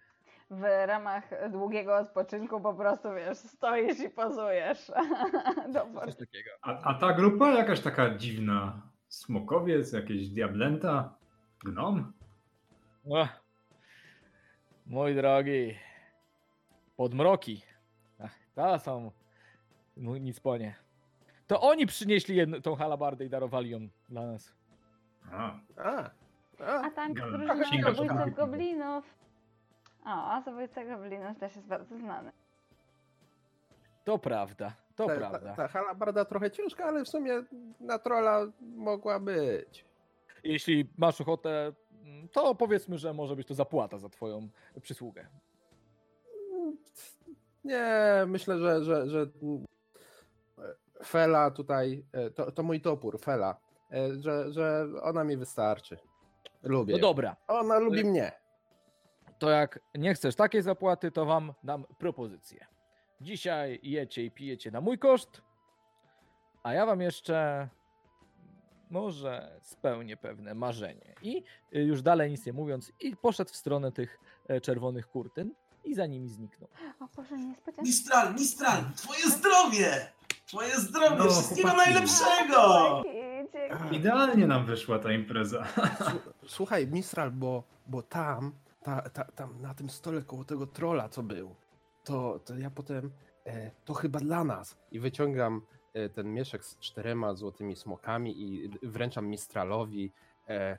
W ramach długiego odpoczynku po prostu, wiesz, stoisz i pozujesz. *laughs* Do Coś takiego. A, a ta grupa jakaś taka dziwna. Smokowiec, jakieś diablęta, gnom? O, mój drogi, podmroki. Ach, to są no, nic po nie. To oni przynieśli jedną, tą halabardę i darowali ją dla nas. A, A, A a, tam drużyna Księga zabójców goblinów. O, a zabójca goblinów też jest bardzo znany. To prawda, to ta, prawda. ta, ta halabarda trochę ciężka, ale w sumie na trolla mogła być. Jeśli masz ochotę, to powiedzmy, że może być to zapłata za twoją przysługę. Nie, myślę, że, że, że Fela tutaj, e, to, to mój topór, Fela, e, że, że ona mi wystarczy. Lubię. No dobra, Ona lubi mnie. To jak nie chcesz takiej zapłaty, to wam dam propozycję. Dzisiaj jecie i pijecie na mój koszt, a ja wam jeszcze może spełnię pewne marzenie. I y, już dalej nic nie mówiąc, i poszedł w stronę tych e, czerwonych kurtyn i za nimi zniknął. O Boże, niespodzianka. Mistral, Mistral, twoje zdrowie! Twoje zdrowie, No, wszystkiego chłopaki. najlepszego! Idealnie nam wyszła ta impreza. Słu- Słuchaj, Mistral, bo, bo tam, ta, ta, tam na tym stole koło tego trola, co był, to, to ja potem, e, to chyba dla nas. I wyciągam e, ten mieszek z czterema złotymi smokami i wręczam Mistralowi. E,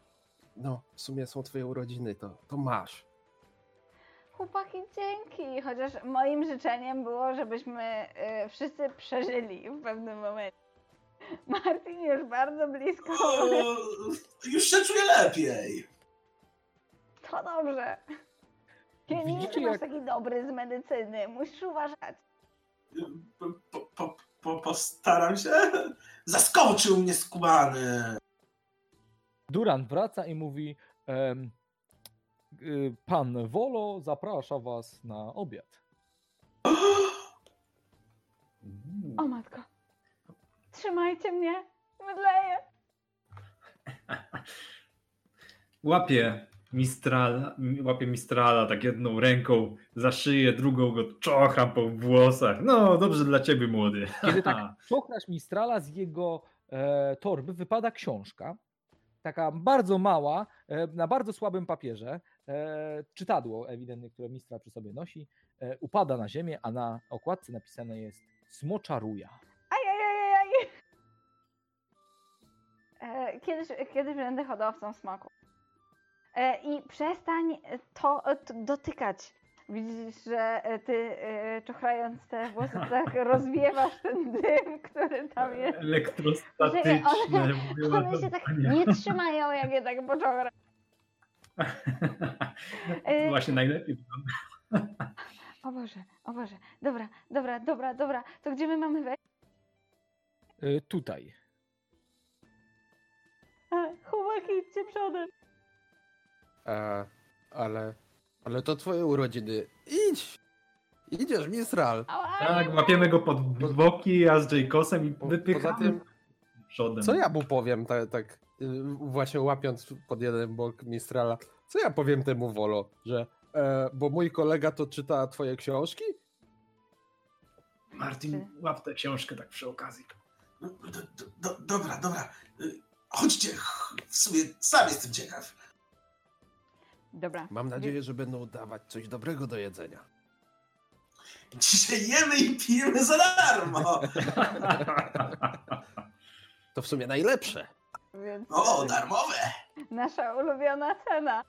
no, w sumie są twoje urodziny, to, to masz. Chłopaki, dzięki. Chociaż moim życzeniem było, żebyśmy y, wszyscy przeżyli w pewnym momencie. Martin już bardzo blisko. O, już się czuję lepiej. To dobrze. Ja nie jestem jak- taki dobry z medycyny. Musisz uważać. Po, po, po, postaram się. Zaskoczył mnie skubany. Duran wraca i mówi: y, Pan Wolo zaprasza was na obiad. O matko. Trzymajcie mnie. Mydleję. Łapie Mistral, łapie Mistrala tak jedną ręką za szyję, drugą go czocham po włosach. No, dobrze dla ciebie, młody. Kiedy tak *laughs* czochlasz Mistrala, z jego e, torby wypada książka, taka bardzo mała, e, na bardzo słabym papierze, e, czytadło ewidentnie, które Mistral przy sobie nosi, e, upada na ziemię, a na okładce napisane jest Smoczaruja. Ajajajajaj. E, Kiedyś, kiedyś będę hodowcą smaku. E, I przestań to e, dotykać. Widzisz, że e, ty czochrając te włosy tak *laughs* rozwiewasz ten dym, który tam jest. Elektrostatyczne. One- One się tak nie trzymają, jak je tak poczochrać. *laughs* E, Właśnie najlepiej wygląda. O Boże, o Boże. Dobra, dobra, dobra, dobra. To gdzie my mamy wejść? Tutaj. Chłopaki, idźcie przodem. E, ale, ale to twoje urodziny. Idź! Idziesz, Mistral. Tak, łapiemy go pod boki, ja z Jacosem i Po- wypychamy Poza tym, przodem. co ja mu powiem, tak, tak y, właśnie łapiąc pod jeden bok Mistrala, co ja powiem temu Wolo, że e, bo mój kolega to czyta twoje książki? Martin, łap tę książkę tak przy okazji. Do, do, do, dobra, dobra. Y, Chodźcie, ch- w sumie sam jestem ciekaw. Dobra. Mam nadzieję, że będą dawać coś dobrego do jedzenia. Dzisiaj jemy i pijemy za darmo. To w sumie najlepsze. Więc O, darmowe. nasza ulubiona cena.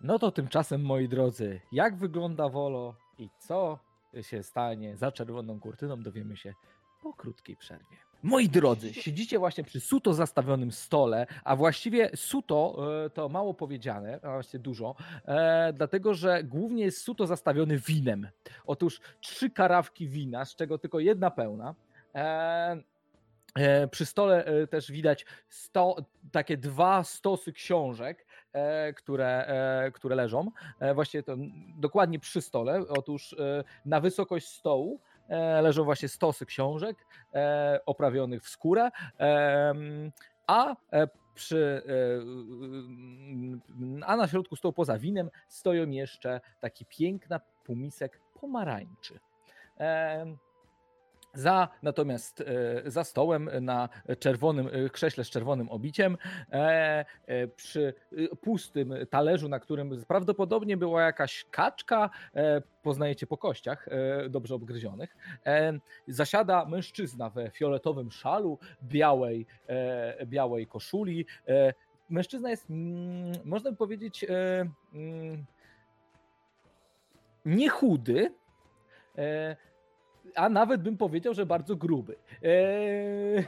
No to tymczasem, moi drodzy, jak wygląda Wolo i co się stanie za czerwoną kurtyną, dowiemy się po krótkiej przerwie. Moi drodzy, siedzicie właśnie przy suto zastawionym stole, a właściwie suto e, to mało powiedziane, a właściwie dużo, e, dlatego że głównie jest suto zastawiony winem. Otóż trzy karawki wina, z czego tylko jedna pełna. E, przy stole też widać sto, takie dwa stosy książek, które, które leżą. Właściwie to dokładnie przy stole. Otóż na wysokość stołu leżą właśnie stosy książek e, oprawionych w skórę, a e, przy, e, a na środku stołu poza winem stoją jeszcze taki piękna półmisek pomarańczy. Za natomiast e, za stołem na czerwonym e, krześle z czerwonym obiciem, e, e, przy e, pustym talerzu, na którym prawdopodobnie była jakaś kaczka, e, poznajecie po kościach e, dobrze obgryzionych, e, zasiada mężczyzna we fioletowym szalu, białej, e, białej koszuli. E, Mężczyzna jest, mm, można by powiedzieć, e, mm, nie chudy, e, a nawet bym powiedział, że bardzo gruby. Eee,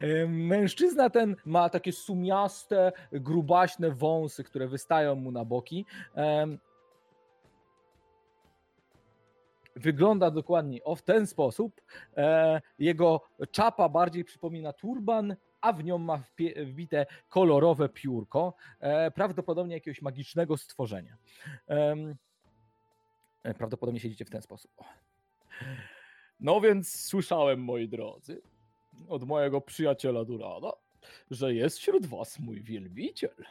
e, Mężczyzna ten ma takie sumiaste, grubaśne wąsy, które wystają mu na boki. Em, Wygląda dokładnie o w ten sposób. E, Jego czapa bardziej przypomina turban, a w nią ma wbite kolorowe piórko, e, prawdopodobnie jakiegoś magicznego stworzenia. E, Prawdopodobnie siedzicie w ten sposób. No więc słyszałem, moi drodzy, od mojego przyjaciela Durana, że jest wśród was mój wielbiciel.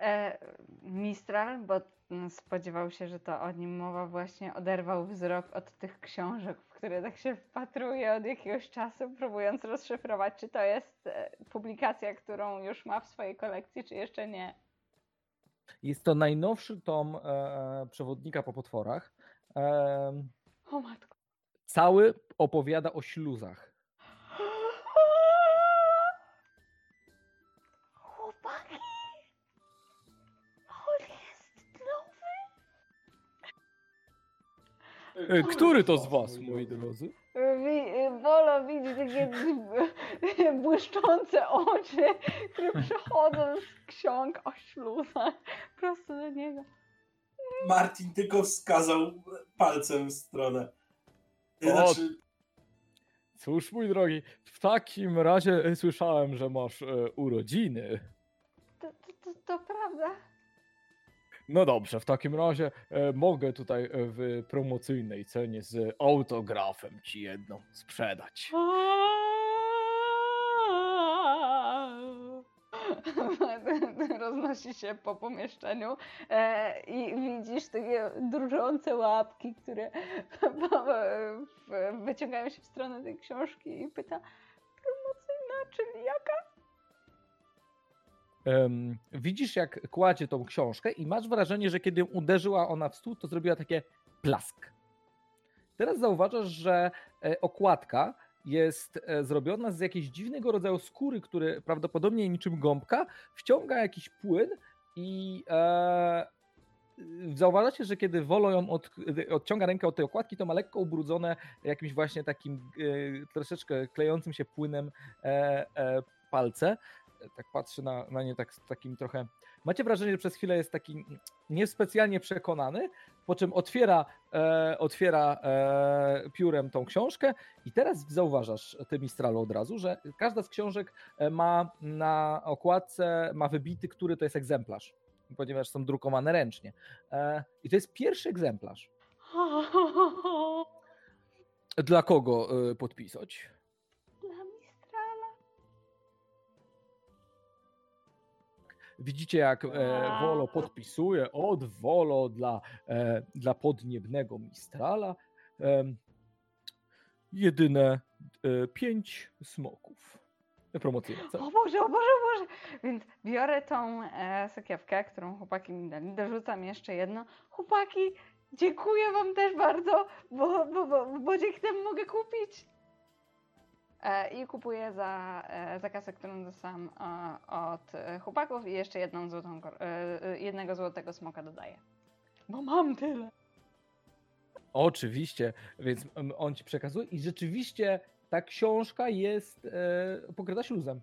E, Mistral, bo spodziewał się, że to o nim mowa, właśnie oderwał wzrok od tych książek, w które tak się wpatruje od jakiegoś czasu, próbując rozszyfrować, czy to jest e, publikacja, którą już ma w swojej kolekcji, czy jeszcze nie. Jest to najnowszy tom e, przewodnika po potworach. E, O matko. cały opowiada o śluzach. *gasps* Chłopaki! On jest nowy! E, który to z was, moi drodzy? Wi- Wolo widzi takie *laughs* błyszczące oczy, które przechodzą z ksiąg o śluzach prosto do niego. Martin tylko wskazał palcem w stronę. O, Znaczy, Cóż, mój drogi, w takim razie słyszałem, że masz e, urodziny. To, to, to, to prawda. No dobrze, w takim razie e, mogę tutaj e, w promocyjnej cenie z autografem ci jedną sprzedać. *laughs* Roznosi się po pomieszczeniu e, i widzisz takie drżące łapki, które *laughs* wyciągają się w stronę tej książki i pyta promocyjna, czyli jaka? Em, widzisz, jak kładzie tą książkę i masz wrażenie, że kiedy uderzyła ona w stół, to zrobiła takie plask. Teraz zauważasz, że e, okładka jest e, zrobiona z jakiegoś dziwnego rodzaju skóry, który prawdopodobnie niczym gąbka wciąga jakiś płyn i e, zauważacie, że kiedy Wolo ją od, odciąga rękę od tej okładki, to ma lekko ubrudzone jakimś właśnie takim e, troszeczkę klejącym się płynem e, e, palce. Tak patrzy na, na nie tak, takim trochę. Macie wrażenie, że przez chwilę jest taki niespecjalnie przekonany, po czym otwiera, e, otwiera e, piórem tą książkę i teraz zauważasz, ty Mistralu od razu, że każda z książek e, ma na okładce, ma wybity, który to jest egzemplarz, ponieważ są drukowane ręcznie. E, I to jest pierwszy egzemplarz. *laughs* Dla kogo e, podpisać? Widzicie, jak e, Wolo podpisuje od Wolo dla, e, dla podniebnego Mistrala. Em, jedyne e, pięć smoków. Promocyjne, co? O Boże, o Boże, o Boże! Więc biorę tą e, sakiewkę, którą chłopaki mi dali, dorzucam jeszcze jedno. Chłopaki, dziękuję wam też bardzo, bo, bo, bo, bo dzięki temu mogę kupić. E, I kupuję za, e, za kasę, którą dostałam e, od chłopaków i jeszcze jedną złotą, jednego złotego smoka dodaję. Bo mam tyle. Oczywiście, więc on ci przekazuje i rzeczywiście ta książka jest e, pokryta śluzem.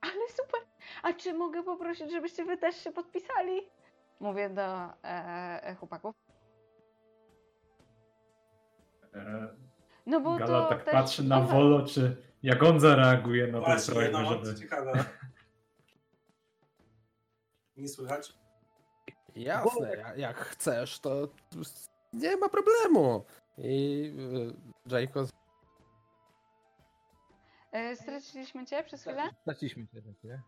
Ale super! A czy mogę poprosić, żebyście wy też się podpisali? Mówię do e, e, chłopaków. E, No bo Gala to tak też patrzy na Wolo, czy jak on zareaguje na właśnie, prośbę, no, żeby... co ciekawe. Nie słychać? Jasne, ja- jak chcesz, to nie ma problemu. I y, Jacob E, straciliśmy cię przez chwilę? Straciliśmy cię za chwilę.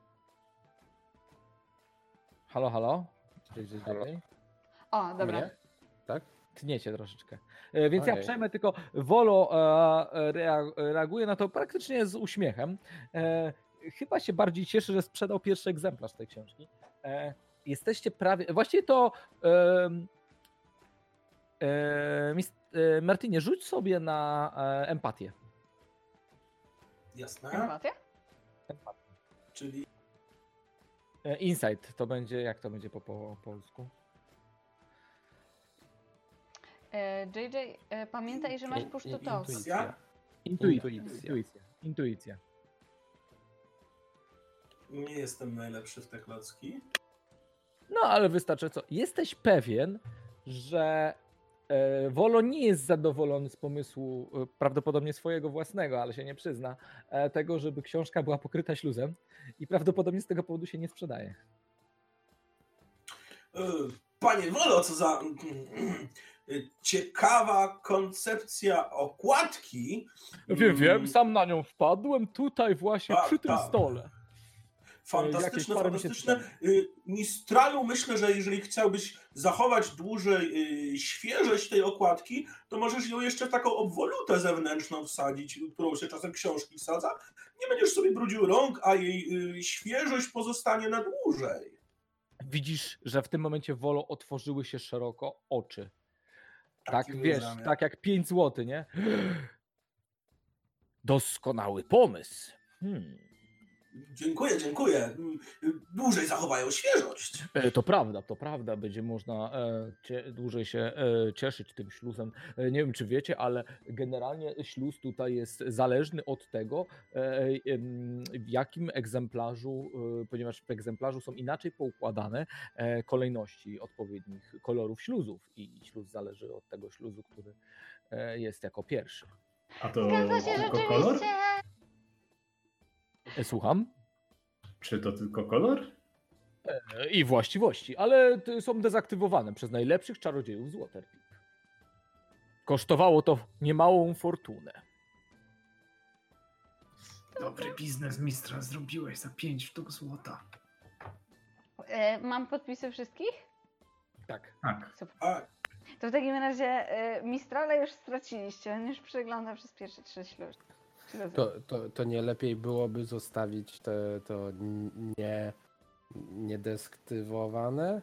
Halo, halo? Cześć, cześć, Halo. cześć. O, dobra. mnie, tak? Tniecie troszeczkę. E, Więc ja Ojej. przejmę tylko Wolo e, rea- reaguje na to praktycznie z uśmiechem. E, Chyba się bardziej cieszy, że sprzedał pierwszy egzemplarz tej książki. Jesteście prawie. Właściwie to. Martinie, rzuć sobie na empatię. Jasne. Empatia? Czyli E, Insight to będzie. Jak to będzie po, po polsku? E, JJ, e, pamiętaj, że masz push to talk. intuicja? Intuicja. Intuicja. Intuicja. Nie jestem najlepszy w te klocki. No, ale wystarczy co. Jesteś pewien, że e, Wolo nie jest zadowolony z pomysłu, e, prawdopodobnie swojego własnego, ale się nie przyzna, e, tego, żeby książka była pokryta śluzem i prawdopodobnie z tego powodu się nie sprzedaje. E, Panie Wolo, co za e, ciekawa koncepcja okładki. Wiem, wiem, Mm, sam na nią wpadłem tutaj właśnie Tak, przy tym tak. stole. Fantastyczne, fantastyczne. Y, Mistralu myślę, że jeżeli chciałbyś zachować dłużej y, świeżość tej okładki, to możesz ją jeszcze w taką obwolutę zewnętrzną wsadzić, którą się czasem książki wsadza. Nie będziesz sobie brudził rąk, a jej y, świeżość pozostanie na dłużej. Widzisz, że w tym momencie Wolo otworzyły się szeroko oczy. Tak, Taki wiesz, zamiar. tak jak 5 zł, nie? Doskonały pomysł. Hmm. Dziękuję, dziękuję. Dłużej zachowają świeżość. E, To prawda, to prawda. Będzie można e, cie, dłużej się e, cieszyć tym śluzem. Nie wiem, czy wiecie, ale generalnie śluz tutaj jest zależny od tego, w jakim egzemplarzu, ponieważ w egzemplarzu są inaczej poukładane kolejności odpowiednich kolorów śluzów i śluz zależy od tego śluzu, który jest jako pierwszy. A to Zgadza się tylko kolor? E, Słucham? Czy to tylko kolor? E, I właściwości, ale są dezaktywowane przez najlepszych czarodziejów z Waterdeep. Kosztowało to niemałą fortunę. Dobry biznes mistrza zrobiłeś za 5 sztuk złota. E, Mam podpisy wszystkich? Tak. Tak. To w takim razie e, Mistrala już straciliście. On już przegląda przez pierwsze trzy śluzy. To, to, to nie lepiej byłoby zostawić te, to nie, niedesktywowane?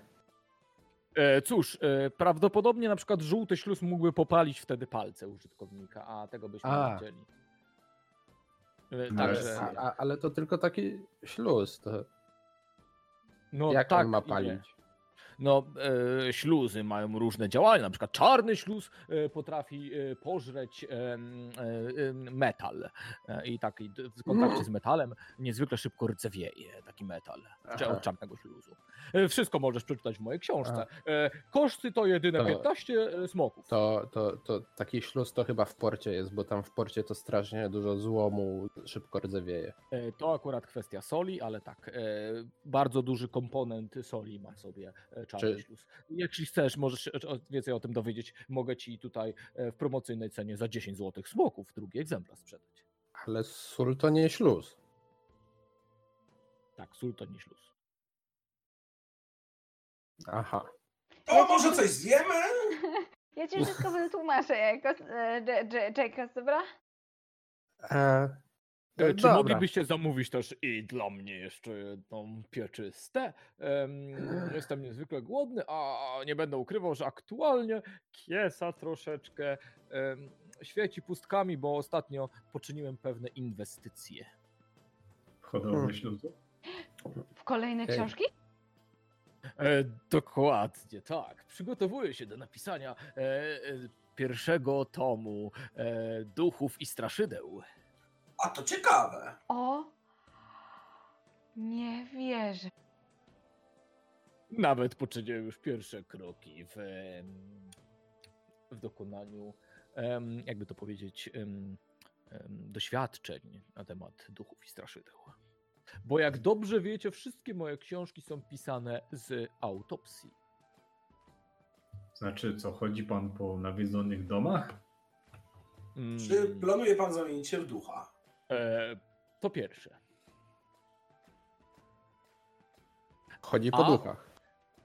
E, cóż, e, prawdopodobnie na przykład żółty śluz mógłby popalić wtedy palce użytkownika, a tego byśmy A. nie chcieli. E, Także, A, a, ale to tylko taki śluz. To no jak tak on ma palić? No, e, śluzy mają różne działania. Na przykład czarny śluz e, potrafi e, pożreć e, metal. I taki d- w kontakcie z metalem niezwykle szybko rdzewieje taki metal od czarnego śluzu. Wszystko możesz przeczytać w mojej książce. Koszty to jedyne To- 15 smoków. To, to, to taki śluz to chyba w porcie jest, bo tam w porcie to strasznie dużo złomu szybko rdzewieje. To akurat kwestia soli, ale tak, bardzo duży komponent soli ma sobie czarny Czy- śluz. Jeśli chcesz, możesz o- więcej o tym dowiedzieć, mogę ci tutaj e, w promocyjnej cenie za 10 zł smoków drugi egzemplarz sprzedać. Ale sól to nie śluz. Tak, sól to nie śluz. Aha. to może coś zjemy? Ja ci wszystko wytłumaczę, jako e, J- J- Jacobs, dobra? E, Czy dobra. moglibyście zamówić też i dla mnie jeszcze jedną pieczystę? Em, *sighs* Jestem niezwykle głodny, a nie będę ukrywał, że aktualnie kiesa troszeczkę świeci pustkami, bo ostatnio poczyniłem pewne inwestycje. W hodowlę Hmm. śluzu? W kolejne Ej. książki? E, dokładnie, tak. Przygotowuję się do napisania e, e, pierwszego tomu e, Duchów i Straszydeł. A to ciekawe. O! Nie wierzę. Nawet poczyniłem już pierwsze kroki w, w dokonaniu, jakby to powiedzieć, doświadczeń na temat duchów i straszydeł. Bo jak dobrze wiecie, wszystkie moje książki są pisane z autopsji. Znaczy, co, chodzi pan po nawiedzonych domach? Mm, Czy planuje pan zamienić się w ducha? E, to pierwsze. Chodzi po A? duchach.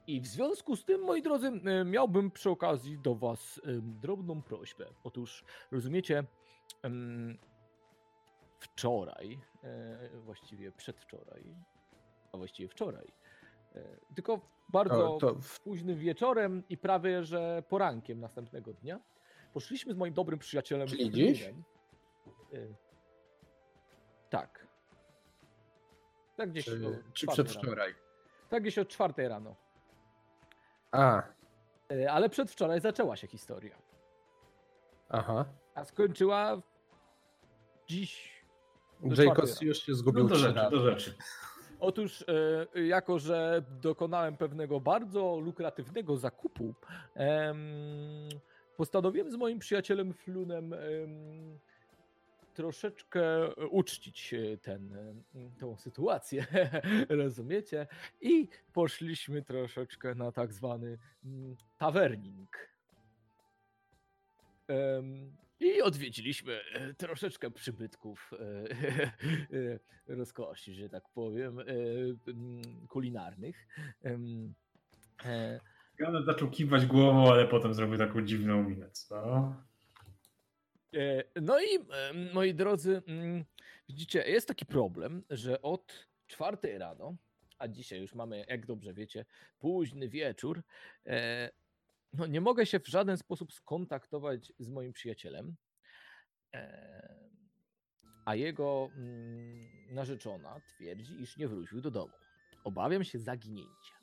I w związku z tym, moi drodzy, e, miałbym przy okazji do Was em, drobną prośbę. Otóż, rozumiecie, wczoraj, e, właściwie przedwczoraj, a właściwie wczoraj, e, tylko bardzo To, późnym wieczorem i prawie że porankiem następnego dnia, poszliśmy z moim dobrym przyjacielem. Czyli dziś? E, Tak. Tak gdzieś czy, o czy przedwczoraj? Rano. Tak gdzieś o czwartej rano. A, E, Ale przedwczoraj zaczęła się historia. aha. A skończyła dziś. Do Jacobs już się No zgubił do trzy rzeczy, do rzeczy. Otóż, e, jako że dokonałem pewnego bardzo lukratywnego zakupu, em, postanowiłem z moim przyjacielem Flunem em, troszeczkę uczcić e, ten, em, tą sytuację, *laughs* rozumiecie? I poszliśmy troszeczkę na tak zwany mm, tawerning. I odwiedziliśmy e, troszeczkę przybytków e, *laughs* e, rozkoszy, że tak powiem, e, mm, kulinarnych. E, Ganet zaczął kiwać głową, ale potem zrobił taką dziwną minę. Co? E, No i e, moi drodzy, mm, widzicie, jest taki problem, że od czwartej rano, a dzisiaj już mamy, jak dobrze wiecie, późny wieczór, e, no nie mogę się w żaden sposób skontaktować z moim przyjacielem, a jego mm, narzeczona twierdzi, iż nie wrócił do domu. Obawiam się zaginięcia.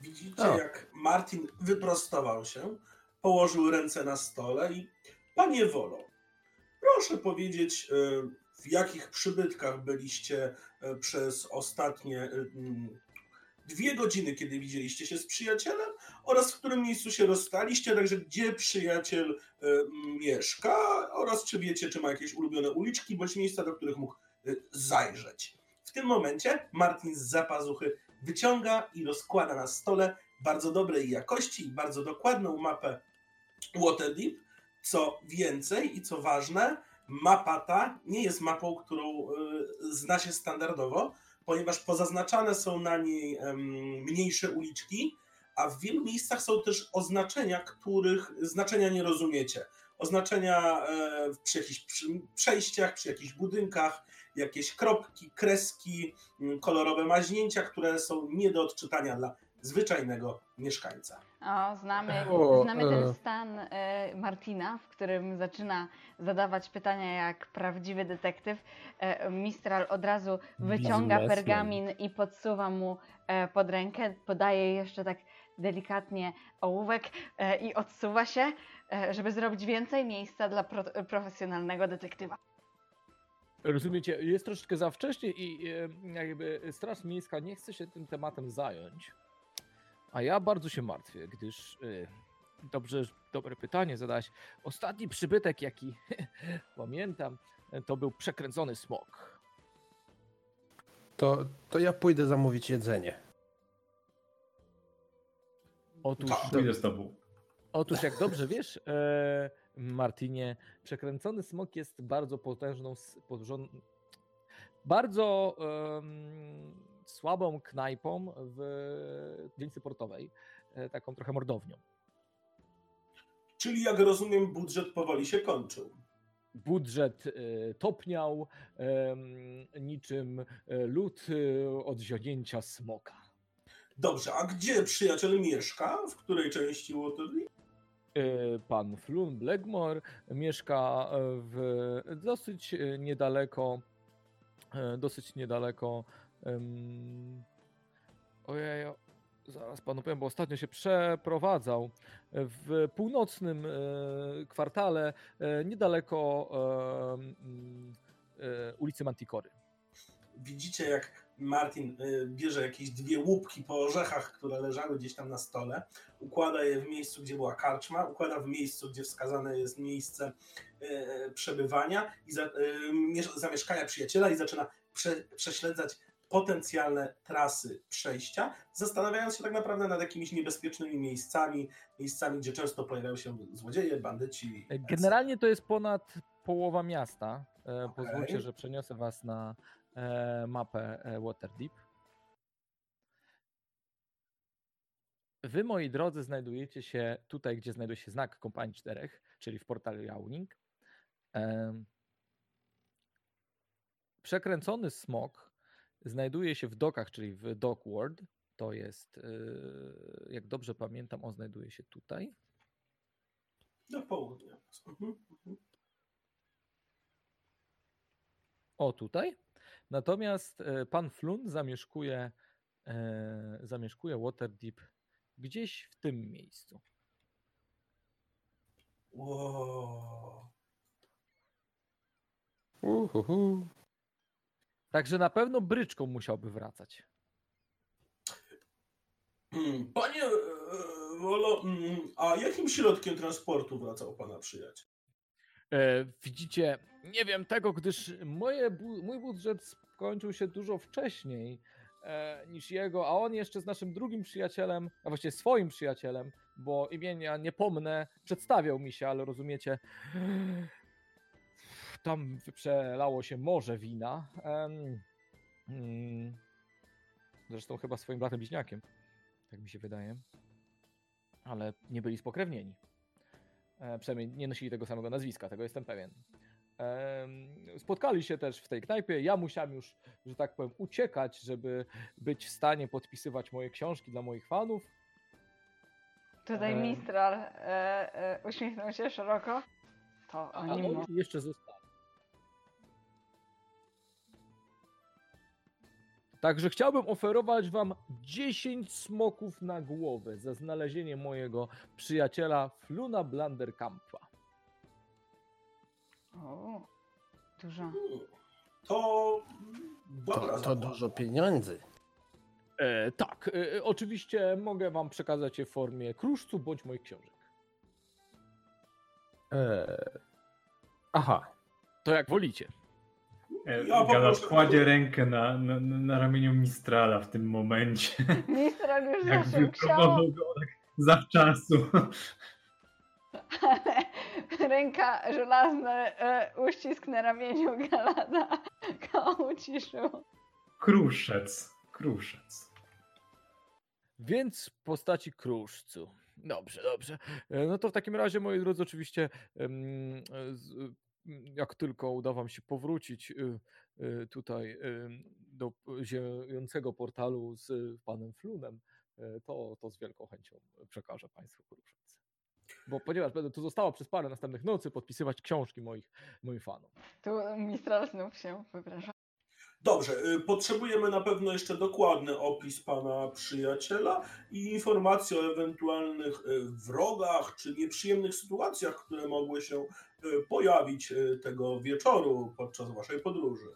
Widzicie, O. jak Martin wyprostował się, położył ręce na stole i panie Wolo, proszę powiedzieć, e, w jakich przybytkach byliście e, przez ostatnie e, mm, dwie godziny, kiedy widzieliście się z przyjacielem oraz w którym miejscu się rozstaliście, także gdzie przyjaciel mieszka oraz czy wiecie, czy ma jakieś ulubione uliczki bądź miejsca, do których mógł zajrzeć. W tym momencie Martin z zapazuchy wyciąga i rozkłada na stole bardzo dobrej jakości i bardzo dokładną mapę Waterdeep. Co więcej i co ważne, mapa ta nie jest mapą, którą y, zna się standardowo, ponieważ pozaznaczane są na niej mniejsze uliczki, a w wielu miejscach są też oznaczenia, których znaczenia nie rozumiecie. Oznaczenia e, przy jakichś przejściach, przy jakichś budynkach, jakieś kropki, kreski, kolorowe maźnięcia, które są nie do odczytania dla zwyczajnego mieszkańca. O, znamy, znamy ten e. stan e, Martina, w którym zaczyna zadawać pytania jak prawdziwy detektyw. E, Mistral od razu wyciąga pergamin i podsuwa mu pod rękę, podaje jeszcze tak delikatnie ołówek i odsuwa się, żeby zrobić więcej miejsca dla pro, profesjonalnego detektywa. Rozumiecie, jest troszeczkę za wcześnie i jakby Straż Miejska nie chce się tym tematem zająć. A ja bardzo się martwię, gdyż e, dobrze, dobre pytanie zadałeś. Ostatni przybytek, jaki *laughs* pamiętam, to był przekręcony smok. To, to ja pójdę zamówić jedzenie. Otóż, Tak. Pójdę z tobą. otóż jak dobrze wiesz, e, Martinie, przekręcony smok jest bardzo potężną, bardzo słabą knajpą w dzielnicy portowej, e, taką trochę mordownią. Czyli jak rozumiem, budżet powoli się kończył. Budżet e, topniał niczym e, lód od zionięcia smoka. Dobrze, a gdzie przyjaciel mieszka? W której części Waterdeep? E, Pan Flun Blackmore mieszka w dosyć niedaleko, dosyć niedaleko. Em, Ojej, zaraz panu powiem, bo ostatnio się przeprowadzał w północnym e, kwartale, e, niedaleko e, ulicy Mantikory. Widzicie, jak Martin bierze jakieś dwie łupki po orzechach, które leżały gdzieś tam na stole, układa je w miejscu, gdzie była karczma, układa w miejscu, gdzie wskazane jest miejsce przebywania i za, miesz- zamieszkania przyjaciela i zaczyna prze, prześledzać potencjalne trasy przejścia, zastanawiając się tak naprawdę nad jakimiś niebezpiecznymi miejscami, miejscami, gdzie często pojawiają się złodzieje, bandyci. etc. Generalnie to jest ponad połowa miasta. E, Okej. Pozwólcie, że przeniosę was na e, mapę e, Waterdeep. Wy, moi drodzy, znajdujecie się tutaj, gdzie znajduje się znak Kompanii Czterech, czyli w portalu Yawning. Em, Przekręcony smok znajduje się w dokach, czyli w Dockward. To jest, e, jak dobrze pamiętam, on znajduje się tutaj. Do południa. Mhm, mhm. O, tutaj. Natomiast e, pan Flun zamieszkuje, e, zamieszkuje Waterdeep gdzieś w tym miejscu. Wow. Uhuhu. Także na pewno bryczką musiałby wracać. Mm, Panie e, Wolo, mm, a jakim środkiem transportu wracał pana przyjaciel? E, widzicie, nie wiem tego, gdyż moje, mój budżet skończył się dużo wcześniej e, niż jego, a on jeszcze z naszym drugim przyjacielem, a właściwie swoim przyjacielem, bo imienia nie pomnę, przedstawiał mi się, ale rozumiecie, tam przelało się morze wina. Mm, zresztą chyba swoim bratem bliźniakiem, tak mi się wydaje. Ale nie byli spokrewnieni. E, przynajmniej nie nosili tego samego nazwiska, tego jestem pewien. Spotkali się też w tej knajpie. Ja musiałem już, że tak powiem, uciekać, żeby być w stanie podpisywać moje książki dla moich fanów. Tutaj. Mistral e, e, uśmiechnął się szeroko. To A oni oni mo- jeszcze Także chciałbym oferować wam 10 smoków na głowę za znalezienie mojego przyjaciela Fluna Blanderkampa. O, dużo. To dobra To, to dużo pieniędzy. E, tak, e, oczywiście mogę wam przekazać je w formie kruszcu bądź moich książek. E... Aha. To jak wolicie. E, Ja poproszę- kładzie rękę na, na, na ramieniu Mistrala w tym momencie. *laughs* Mistral już Jakby próbował go tak zawczasu. ale ręka żelazna, e, uścisk na ramieniu Galada go uciszył. Kruszec. Kruszec. Więc w postaci kruszcu. Dobrze, dobrze. E, No to w takim razie, moi drodzy, oczywiście, e, jak tylko uda Wam się powrócić y, y, tutaj do ziejącego portalu z y, panem Flunem, to, to z wielką chęcią przekażę Państwu kruszec. Bo ponieważ będę tu została przez parę następnych nocy podpisywać książki moich, moich fanów. Tu Mistral znów się wyprasza. Dobrze, potrzebujemy na pewno jeszcze dokładny opis pana przyjaciela i informacje o ewentualnych wrogach czy nieprzyjemnych sytuacjach, które mogły się pojawić y, tego wieczoru podczas waszej podróży.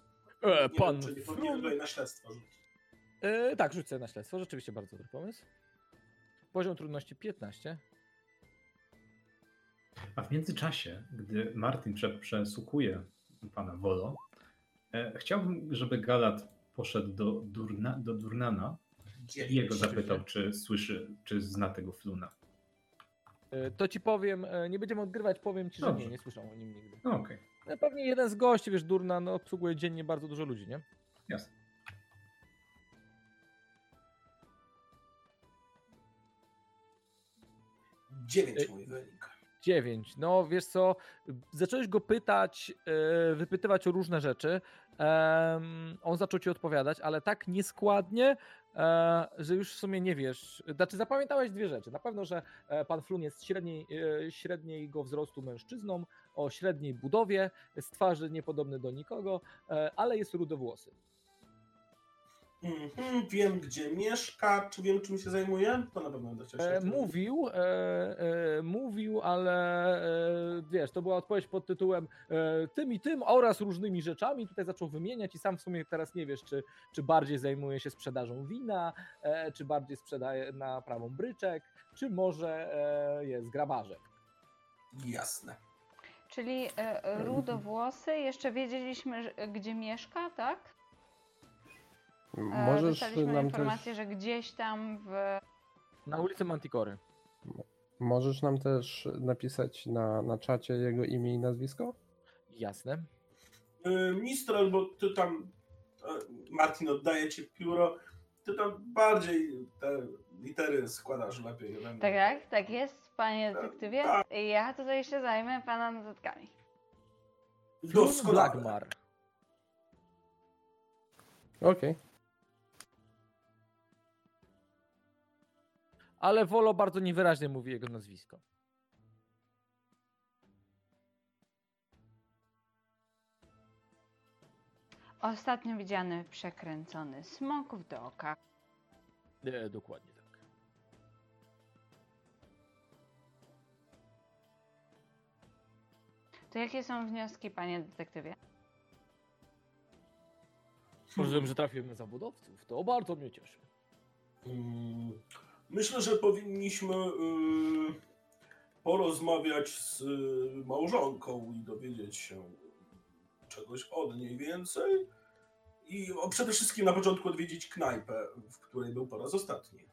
E, Nie pan wiem, czy nie powinien tutaj na śledztwo rzucić. E, tak, rzucę na śledztwo. Rzeczywiście bardzo dobry pomysł. Poziom trudności 15. A w międzyczasie, gdy Martin prze, przesłuchuje pana Wolo, e, chciałbym, żeby Galat poszedł do, Durna, do Durnana i jego zapytał, czy słyszy, czy zna tego Fluna. E, To ci powiem, e, nie będziemy odgrywać, powiem ci, że Dobrze. nie, nie słyszał o nim nigdy. No, Okej, E, Pewnie jeden z gości, wiesz, Durna no, obsługuje dziennie bardzo dużo ludzi, nie? jasne. Dziewięć mój wynik. 9. No wiesz co, zacząłeś go pytać, wypytywać o różne rzeczy. On zaczął ci odpowiadać, ale tak nieskładnie, że już w sumie nie wiesz. Znaczy, zapamiętałeś dwie rzeczy. Na pewno, że e, pan Flun jest średniej, e, średniego wzrostu mężczyzną, o średniej budowie, z twarzy niepodobny do nikogo, e, ale jest rudowłosy. Mhm, wiem, gdzie mieszka, czy wiem, czym się zajmuje? To na pewno będę chciał się E, mówił, e, e, mówił, ale e, wiesz, to była odpowiedź pod tytułem e, tym i tym oraz różnymi rzeczami. Tutaj zaczął wymieniać i sam w sumie teraz nie wiesz, czy, czy bardziej zajmuje się sprzedażą wina, e, czy bardziej sprzedaje na prawą bryczek, czy może e, jest grabarzem. Jasne. Czyli e, rudowłosy, jeszcze wiedzieliśmy, że, gdzie mieszka, tak? E, Możesz Dostaliśmy nam informację, też, że gdzieś tam w... Na ulicy Manticory. możesz nam też napisać na, na czacie jego imię i nazwisko? Jasne. Y, Mistral, bo ty tam, e, Martin oddaje ci pióro, ty tam bardziej te litery składasz lepiej. Tak, tak, tak jest, panie detektywie. tak. Ja tutaj się zajmę pana notatkami. Doskonale. Blagmar. Okej. Ale Wolo bardzo niewyraźnie mówi jego nazwisko. Ostatnio widziany przekręcony smok w dołkach. E, dokładnie tak. To jakie są wnioski, panie detektywie? Rozumiem, że trafiłem na zawodowców. To bardzo mnie cieszy. Mm, Myślę, że powinniśmy y, porozmawiać z y, małżonką i dowiedzieć się czegoś od niej więcej. I o, przede wszystkim na początku odwiedzić knajpę, w której był po raz ostatni.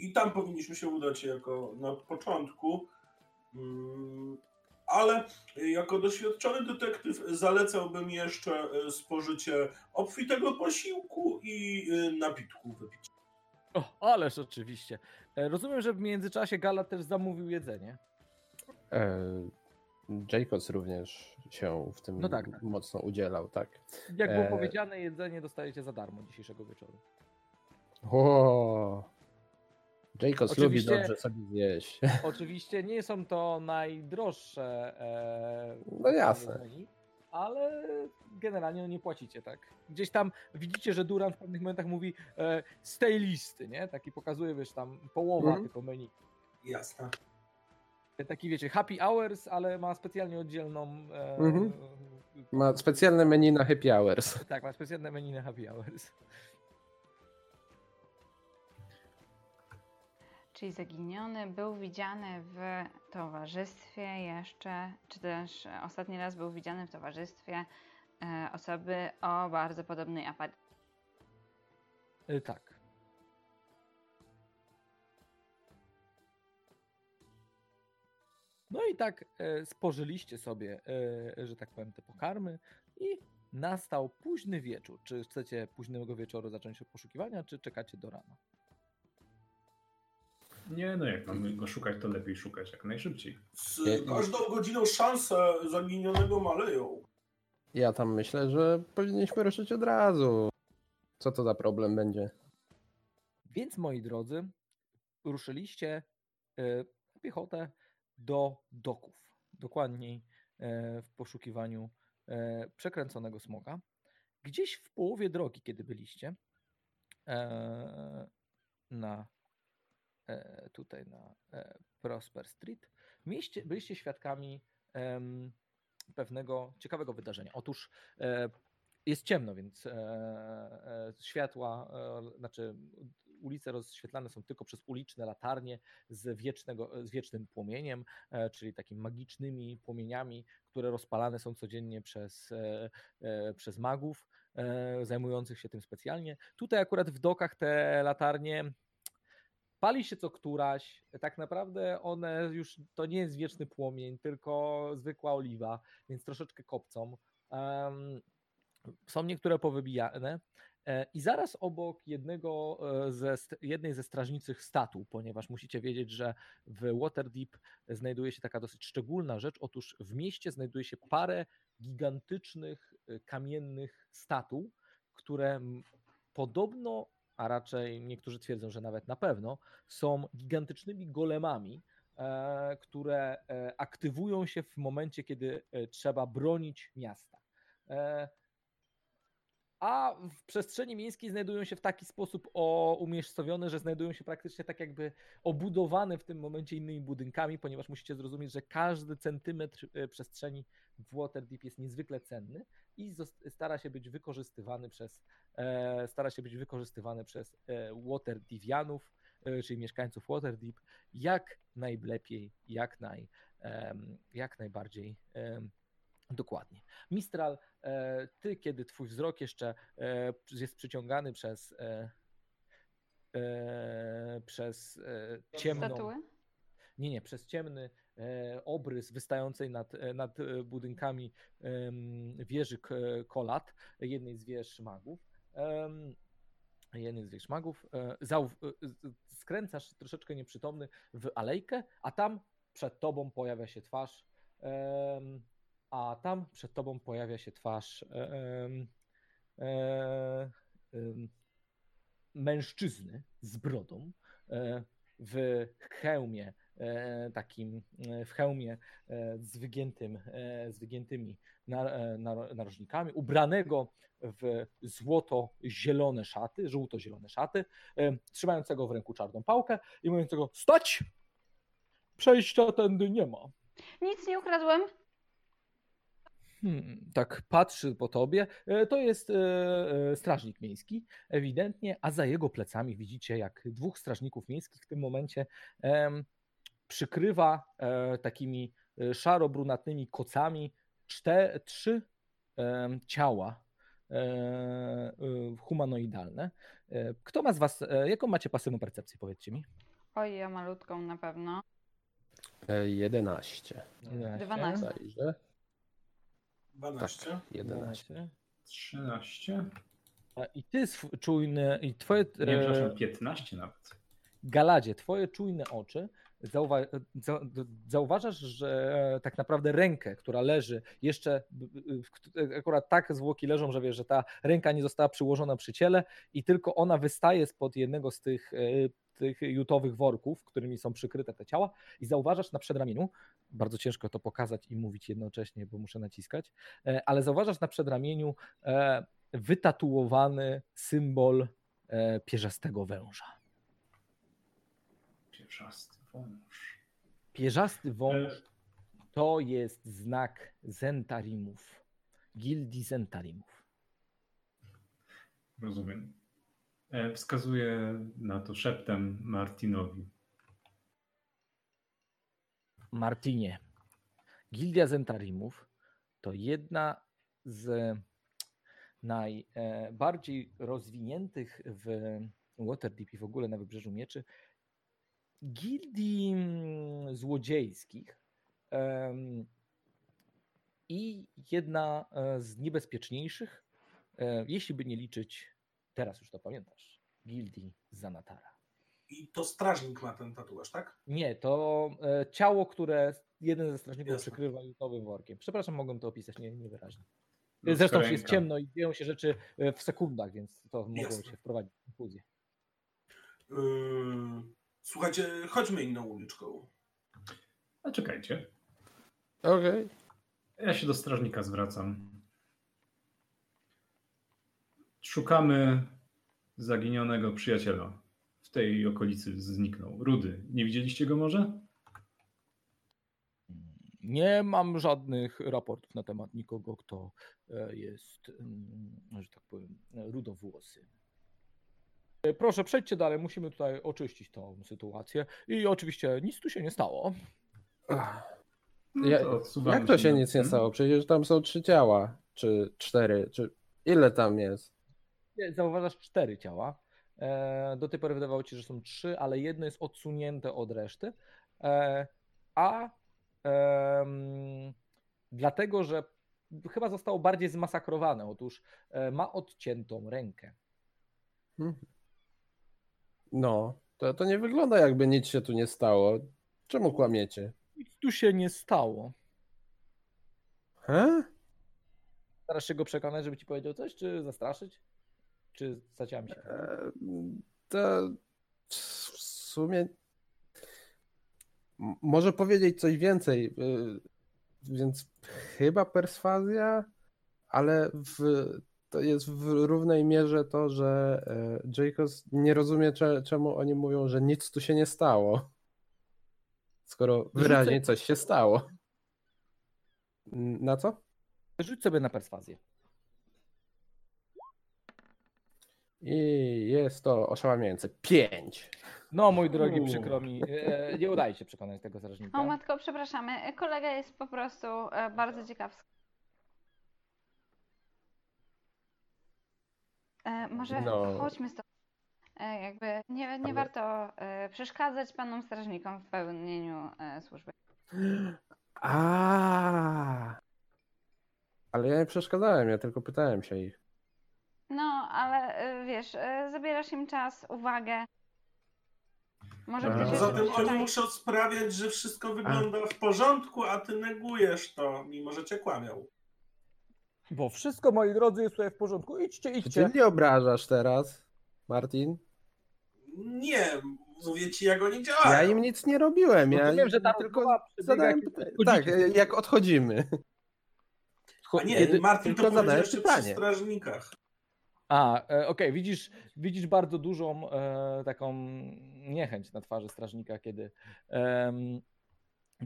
i tam powinniśmy się udać jako na początku. Mm, Ale jako doświadczony detektyw zalecałbym jeszcze e, spożycie obfitego posiłku i e, napitku wypić. O, ależ oczywiście. E, Rozumiem, że w międzyczasie Gala też zamówił jedzenie. E, Jacobs również się w tym No tak, tak. mocno udzielał, tak. Jak było E, powiedziane, jedzenie dostajecie za darmo dzisiejszego wieczoru. O, Jacobs lubi dobrze sobie zjeść. *laughs* Oczywiście nie są to najdroższe e, No jasne. jedzeni, ale generalnie no nie płacicie, tak? Gdzieś tam widzicie, że Duran w pewnych momentach mówi e, z tej listy, nie? Taki pokazuje, wiesz, tam połowa Mhm. tylko menu. Jasne. Taki wiecie, happy hours, ale ma specjalnie oddzielną. E, Mhm. Ma specjalne menu na happy hours. Tak, ma specjalne menu na happy hours. Czyli zaginiony był widziany w towarzystwie jeszcze, czy też ostatni raz był widziany w towarzystwie e, osoby o bardzo podobnej apatii. E, tak. No i tak e, spożyliście sobie, że tak powiem, te pokarmy i nastał późny wieczór. Czy chcecie późnego wieczoru zacząć poszukiwania, czy czekacie do rana? Nie, no jak mamy go szukać, to lepiej szukać jak najszybciej. Z każdą godziną szanse zaginionego maleją. Ja tam myślę, że powinniśmy ruszyć od razu. Co to za problem będzie? Więc moi drodzy, ruszyliście na piechotę do doków. Dokładniej e, w poszukiwaniu e, przekręconego smoka. Gdzieś w połowie drogi, kiedy byliście na tutaj na e, Prosper Street, byliście świadkami pewnego ciekawego wydarzenia. Otóż e, jest ciemno, więc e, e, światła, e, znaczy ulice rozświetlane są tylko przez uliczne latarnie z, wiecznego, z wiecznym płomieniem, e, czyli takimi magicznymi płomieniami, które rozpalane są codziennie przez, e, e, przez magów e, zajmujących się tym specjalnie. Tutaj akurat w dokach te latarnie pali się co któraś. Tak naprawdę one już to nie jest wieczny płomień, tylko zwykła oliwa, więc troszeczkę kopcą. Są niektóre powybijane. E, I zaraz obok jednego e, ze, jednej ze strażniczych statu, ponieważ musicie wiedzieć, że w Waterdeep znajduje się taka dosyć szczególna rzecz. Otóż w mieście znajduje się parę gigantycznych e, kamiennych statuł, które podobno, a raczej niektórzy twierdzą, że nawet na pewno, są gigantycznymi golemami, e, które e, aktywują się w momencie, kiedy e, trzeba bronić miasta. A w przestrzeni miejskiej znajdują się w taki sposób umiejscowione, że znajdują się praktycznie tak jakby obudowane w tym momencie innymi budynkami, ponieważ musicie zrozumieć, że każdy centymetr e, przestrzeni w Waterdeep jest niezwykle cenny i stara się być wykorzystywany przez e, stara się być wykorzystywany przez e, Waterdeepianów, czyli mieszkańców Waterdeep jak najlepiej, jak, naj, jak najbardziej dokładnie. Mistral, e, ty, kiedy twój wzrok jeszcze e, jest przyciągany przez e, przez ciemną, Statuły? nie, nie, przez ciemny obrys wystającej nad, nad budynkami wieży Kolat, jednej z wież magów. Em, jednej z wież magów. Skręcasz troszeczkę nieprzytomny w alejkę, a tam przed tobą pojawia się twarz. A tam przed tobą pojawia się twarz e, em, mężczyzny z brodą e, w hełmie e, takim, e, w hełmie e, z, wygiętym, e, z wygiętymi nar, e, nar, narożnikami, ubranego w złoto-zielone szaty, żółto-zielone szaty, e, trzymającego w ręku czarną pałkę i mówiącego stać! Przejścia tędy nie ma. Nic nie ukradłem. Hmm, tak patrzy po tobie. E, To jest e, e, strażnik miejski, ewidentnie, a za jego plecami widzicie, jak dwóch strażników miejskich w tym momencie przykrywa takimi szaro-brunatnymi kocami czte, trzy ciała humanoidalne. Kto ma z was, jaką macie pasywną percepcję, powiedzcie mi? Oj, ja malutką na pewno. E, 11. 12. Zajrzę. 12. 11. 13. A I ty czujny, i twoje, Nie, e, przepraszam, 15 nawet. Galadzie, twoje czujne oczy zauwa za zauważasz, że tak naprawdę rękę, która leży jeszcze, akurat tak zwłoki leżą, że wiesz, że ta ręka nie została przyłożona przy ciele i tylko ona wystaje spod jednego z tych, e, tych jutowych worków, którymi są przykryte te ciała i zauważasz na przedramieniu, bardzo ciężko to pokazać i mówić jednocześnie, bo muszę naciskać, e, ale zauważasz na przedramieniu e, wytatuowany symbol e, pierzastego węża. Pierzasty wąż. Pierzasty wąż to jest znak Zentarimów, gildii Zentarimów. Rozumiem. E, Wskazuję na to szeptem Martinowi. Martinie, gildia Zentarimów to jedna z najbardziej rozwiniętych w Waterdeep i w ogóle na Wybrzeżu Mieczy gildii mm, złodziejskich i jedna e, z niebezpieczniejszych, e, jeśli by nie liczyć, teraz już to pamiętasz, gildii Zanatara. I to strażnik ma ten tatuaż, tak? Nie, to e, ciało, które jeden ze strażników Jasne. przykrywa jutowym workiem. Przepraszam, mogłem to opisać nie, niewyraźnie. Ludzka Zresztą jest ręka. ciemno i dzieją się rzeczy e, w sekundach, więc to mogło się wprowadzić w konfuzję. Yy, słuchajcie, chodźmy inną uliczką. A czekajcie. Okej. Ja się do strażnika zwracam. Szukamy zaginionego przyjaciela. W tej okolicy zniknął. Rudy. Nie widzieliście go może? Nie mam żadnych raportów na temat nikogo, kto e, jest, mm, że tak powiem, rudowłosy. Proszę, przejdźcie dalej, musimy tutaj oczyścić tą sytuację. I oczywiście nic tu się nie stało. No Ja- Jak to się na- nic nie stało? Przecież tam są trzy ciała, czy cztery, czy ile tam jest? Zauważasz cztery ciała. E, Do tej pory wydawało ci, że są trzy, ale jedno jest odsunięte od reszty. E, A em, dlatego, że chyba zostało bardziej zmasakrowane. Otóż e, ma odciętą rękę. No, to, to nie wygląda jakby nic się tu nie stało. Czemu kłamiecie? Nic tu się nie stało. He? Starasz się go przekonać, żeby ci powiedział coś, czy zastraszyć? Czy zaciąłem się? E, To w sumie może powiedzieć coś więcej, y, więc chyba perswazja, ale w, to jest w równej mierze to, że e, Jacobs nie rozumie, cze- czemu oni mówią, że nic tu się nie stało, skoro wyraźnie coś się stało. Na co? Rzuć sobie na perswazję. I jest to oszałamiające. Pięć. No, mój drogi, Uuu. przykro mi. e, Nie udaje się przekonać tego strażnika. O matko, przepraszamy. Kolega jest po prostu e, bardzo ciekawski. E, może No. chodźmy stąd. E, jakby nie, nie Ale- warto e, przeszkadzać panom strażnikom w pełnieniu e, służby. A. Ale ja nie przeszkadzałem, ja tylko pytałem się ich. No, ale e, wiesz, e, zabierasz im czas, uwagę. Może ktoś Poza tym oni muszą sprawiać, że wszystko wygląda w porządku, a ty negujesz to, mimo że cię kłamią. Bo wszystko, moi drodzy, jest tutaj w porządku. Idźcie, Czy idźcie. ty mnie obrażasz teraz, Martin? Nie, mówię ci jak oni Ja działają. im nic nie robiłem. Ja Rozumiem, że ta tylko zadałem pytanie. Tak, jak odchodzimy. A nie, Martin to tylko powiedział zadałem jeszcze przy pytanie. strażnikach. A, e, okej, widzisz, widzisz bardzo dużą e, taką niechęć na twarzy strażnika, kiedy, em,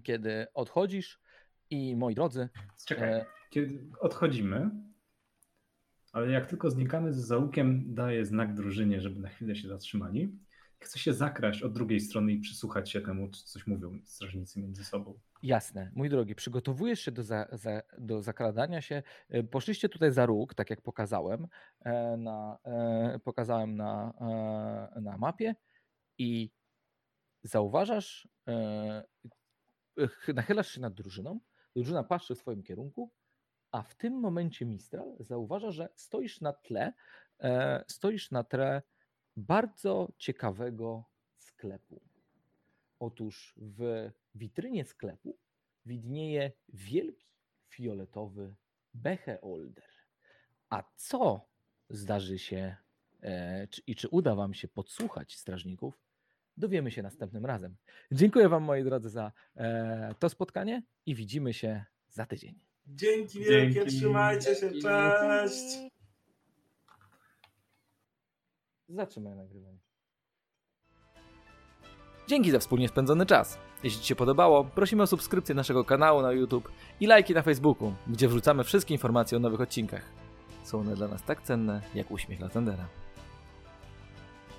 kiedy odchodzisz. I moi drodzy, Czekaj. e, Kiedy odchodzimy, ale jak tylko znikamy z załukiem, daję znak drużynie, żeby na chwilę się zatrzymali. chcę się zakraść od drugiej strony i przysłuchać się temu, co coś mówią strażnicy między sobą. Jasne, mój drogi, przygotowujesz się do, za, za, do zakradania się. E, Poszliście tutaj za róg, tak jak pokazałem e, na, e, pokazałem na, na mapie i zauważasz, ch- nachylasz się nad drużyną, drużyna patrzy w swoim kierunku, a w tym momencie Mistral zauważa, że stoisz na tle, stoisz na tle bardzo ciekawego sklepu. Otóż w witrynie sklepu widnieje wielki fioletowy beheolder. A co zdarzy się e, czy, i czy uda Wam się podsłuchać strażników, dowiemy się następnym razem. Dziękuję Wam, moi drodzy, za e, to spotkanie i widzimy się za tydzień. Dzięki wielkie, Dzięki. trzymajcie się, Dzięki. cześć! Zatrzymaj nagrywanie. Dzięki za wspólnie spędzony czas. Jeśli Ci się podobało, prosimy o subskrypcję naszego kanału na YouTube i lajki na Facebooku, gdzie wrzucamy wszystkie informacje o nowych odcinkach. Są one dla nas tak cenne, jak uśmiech Latendera.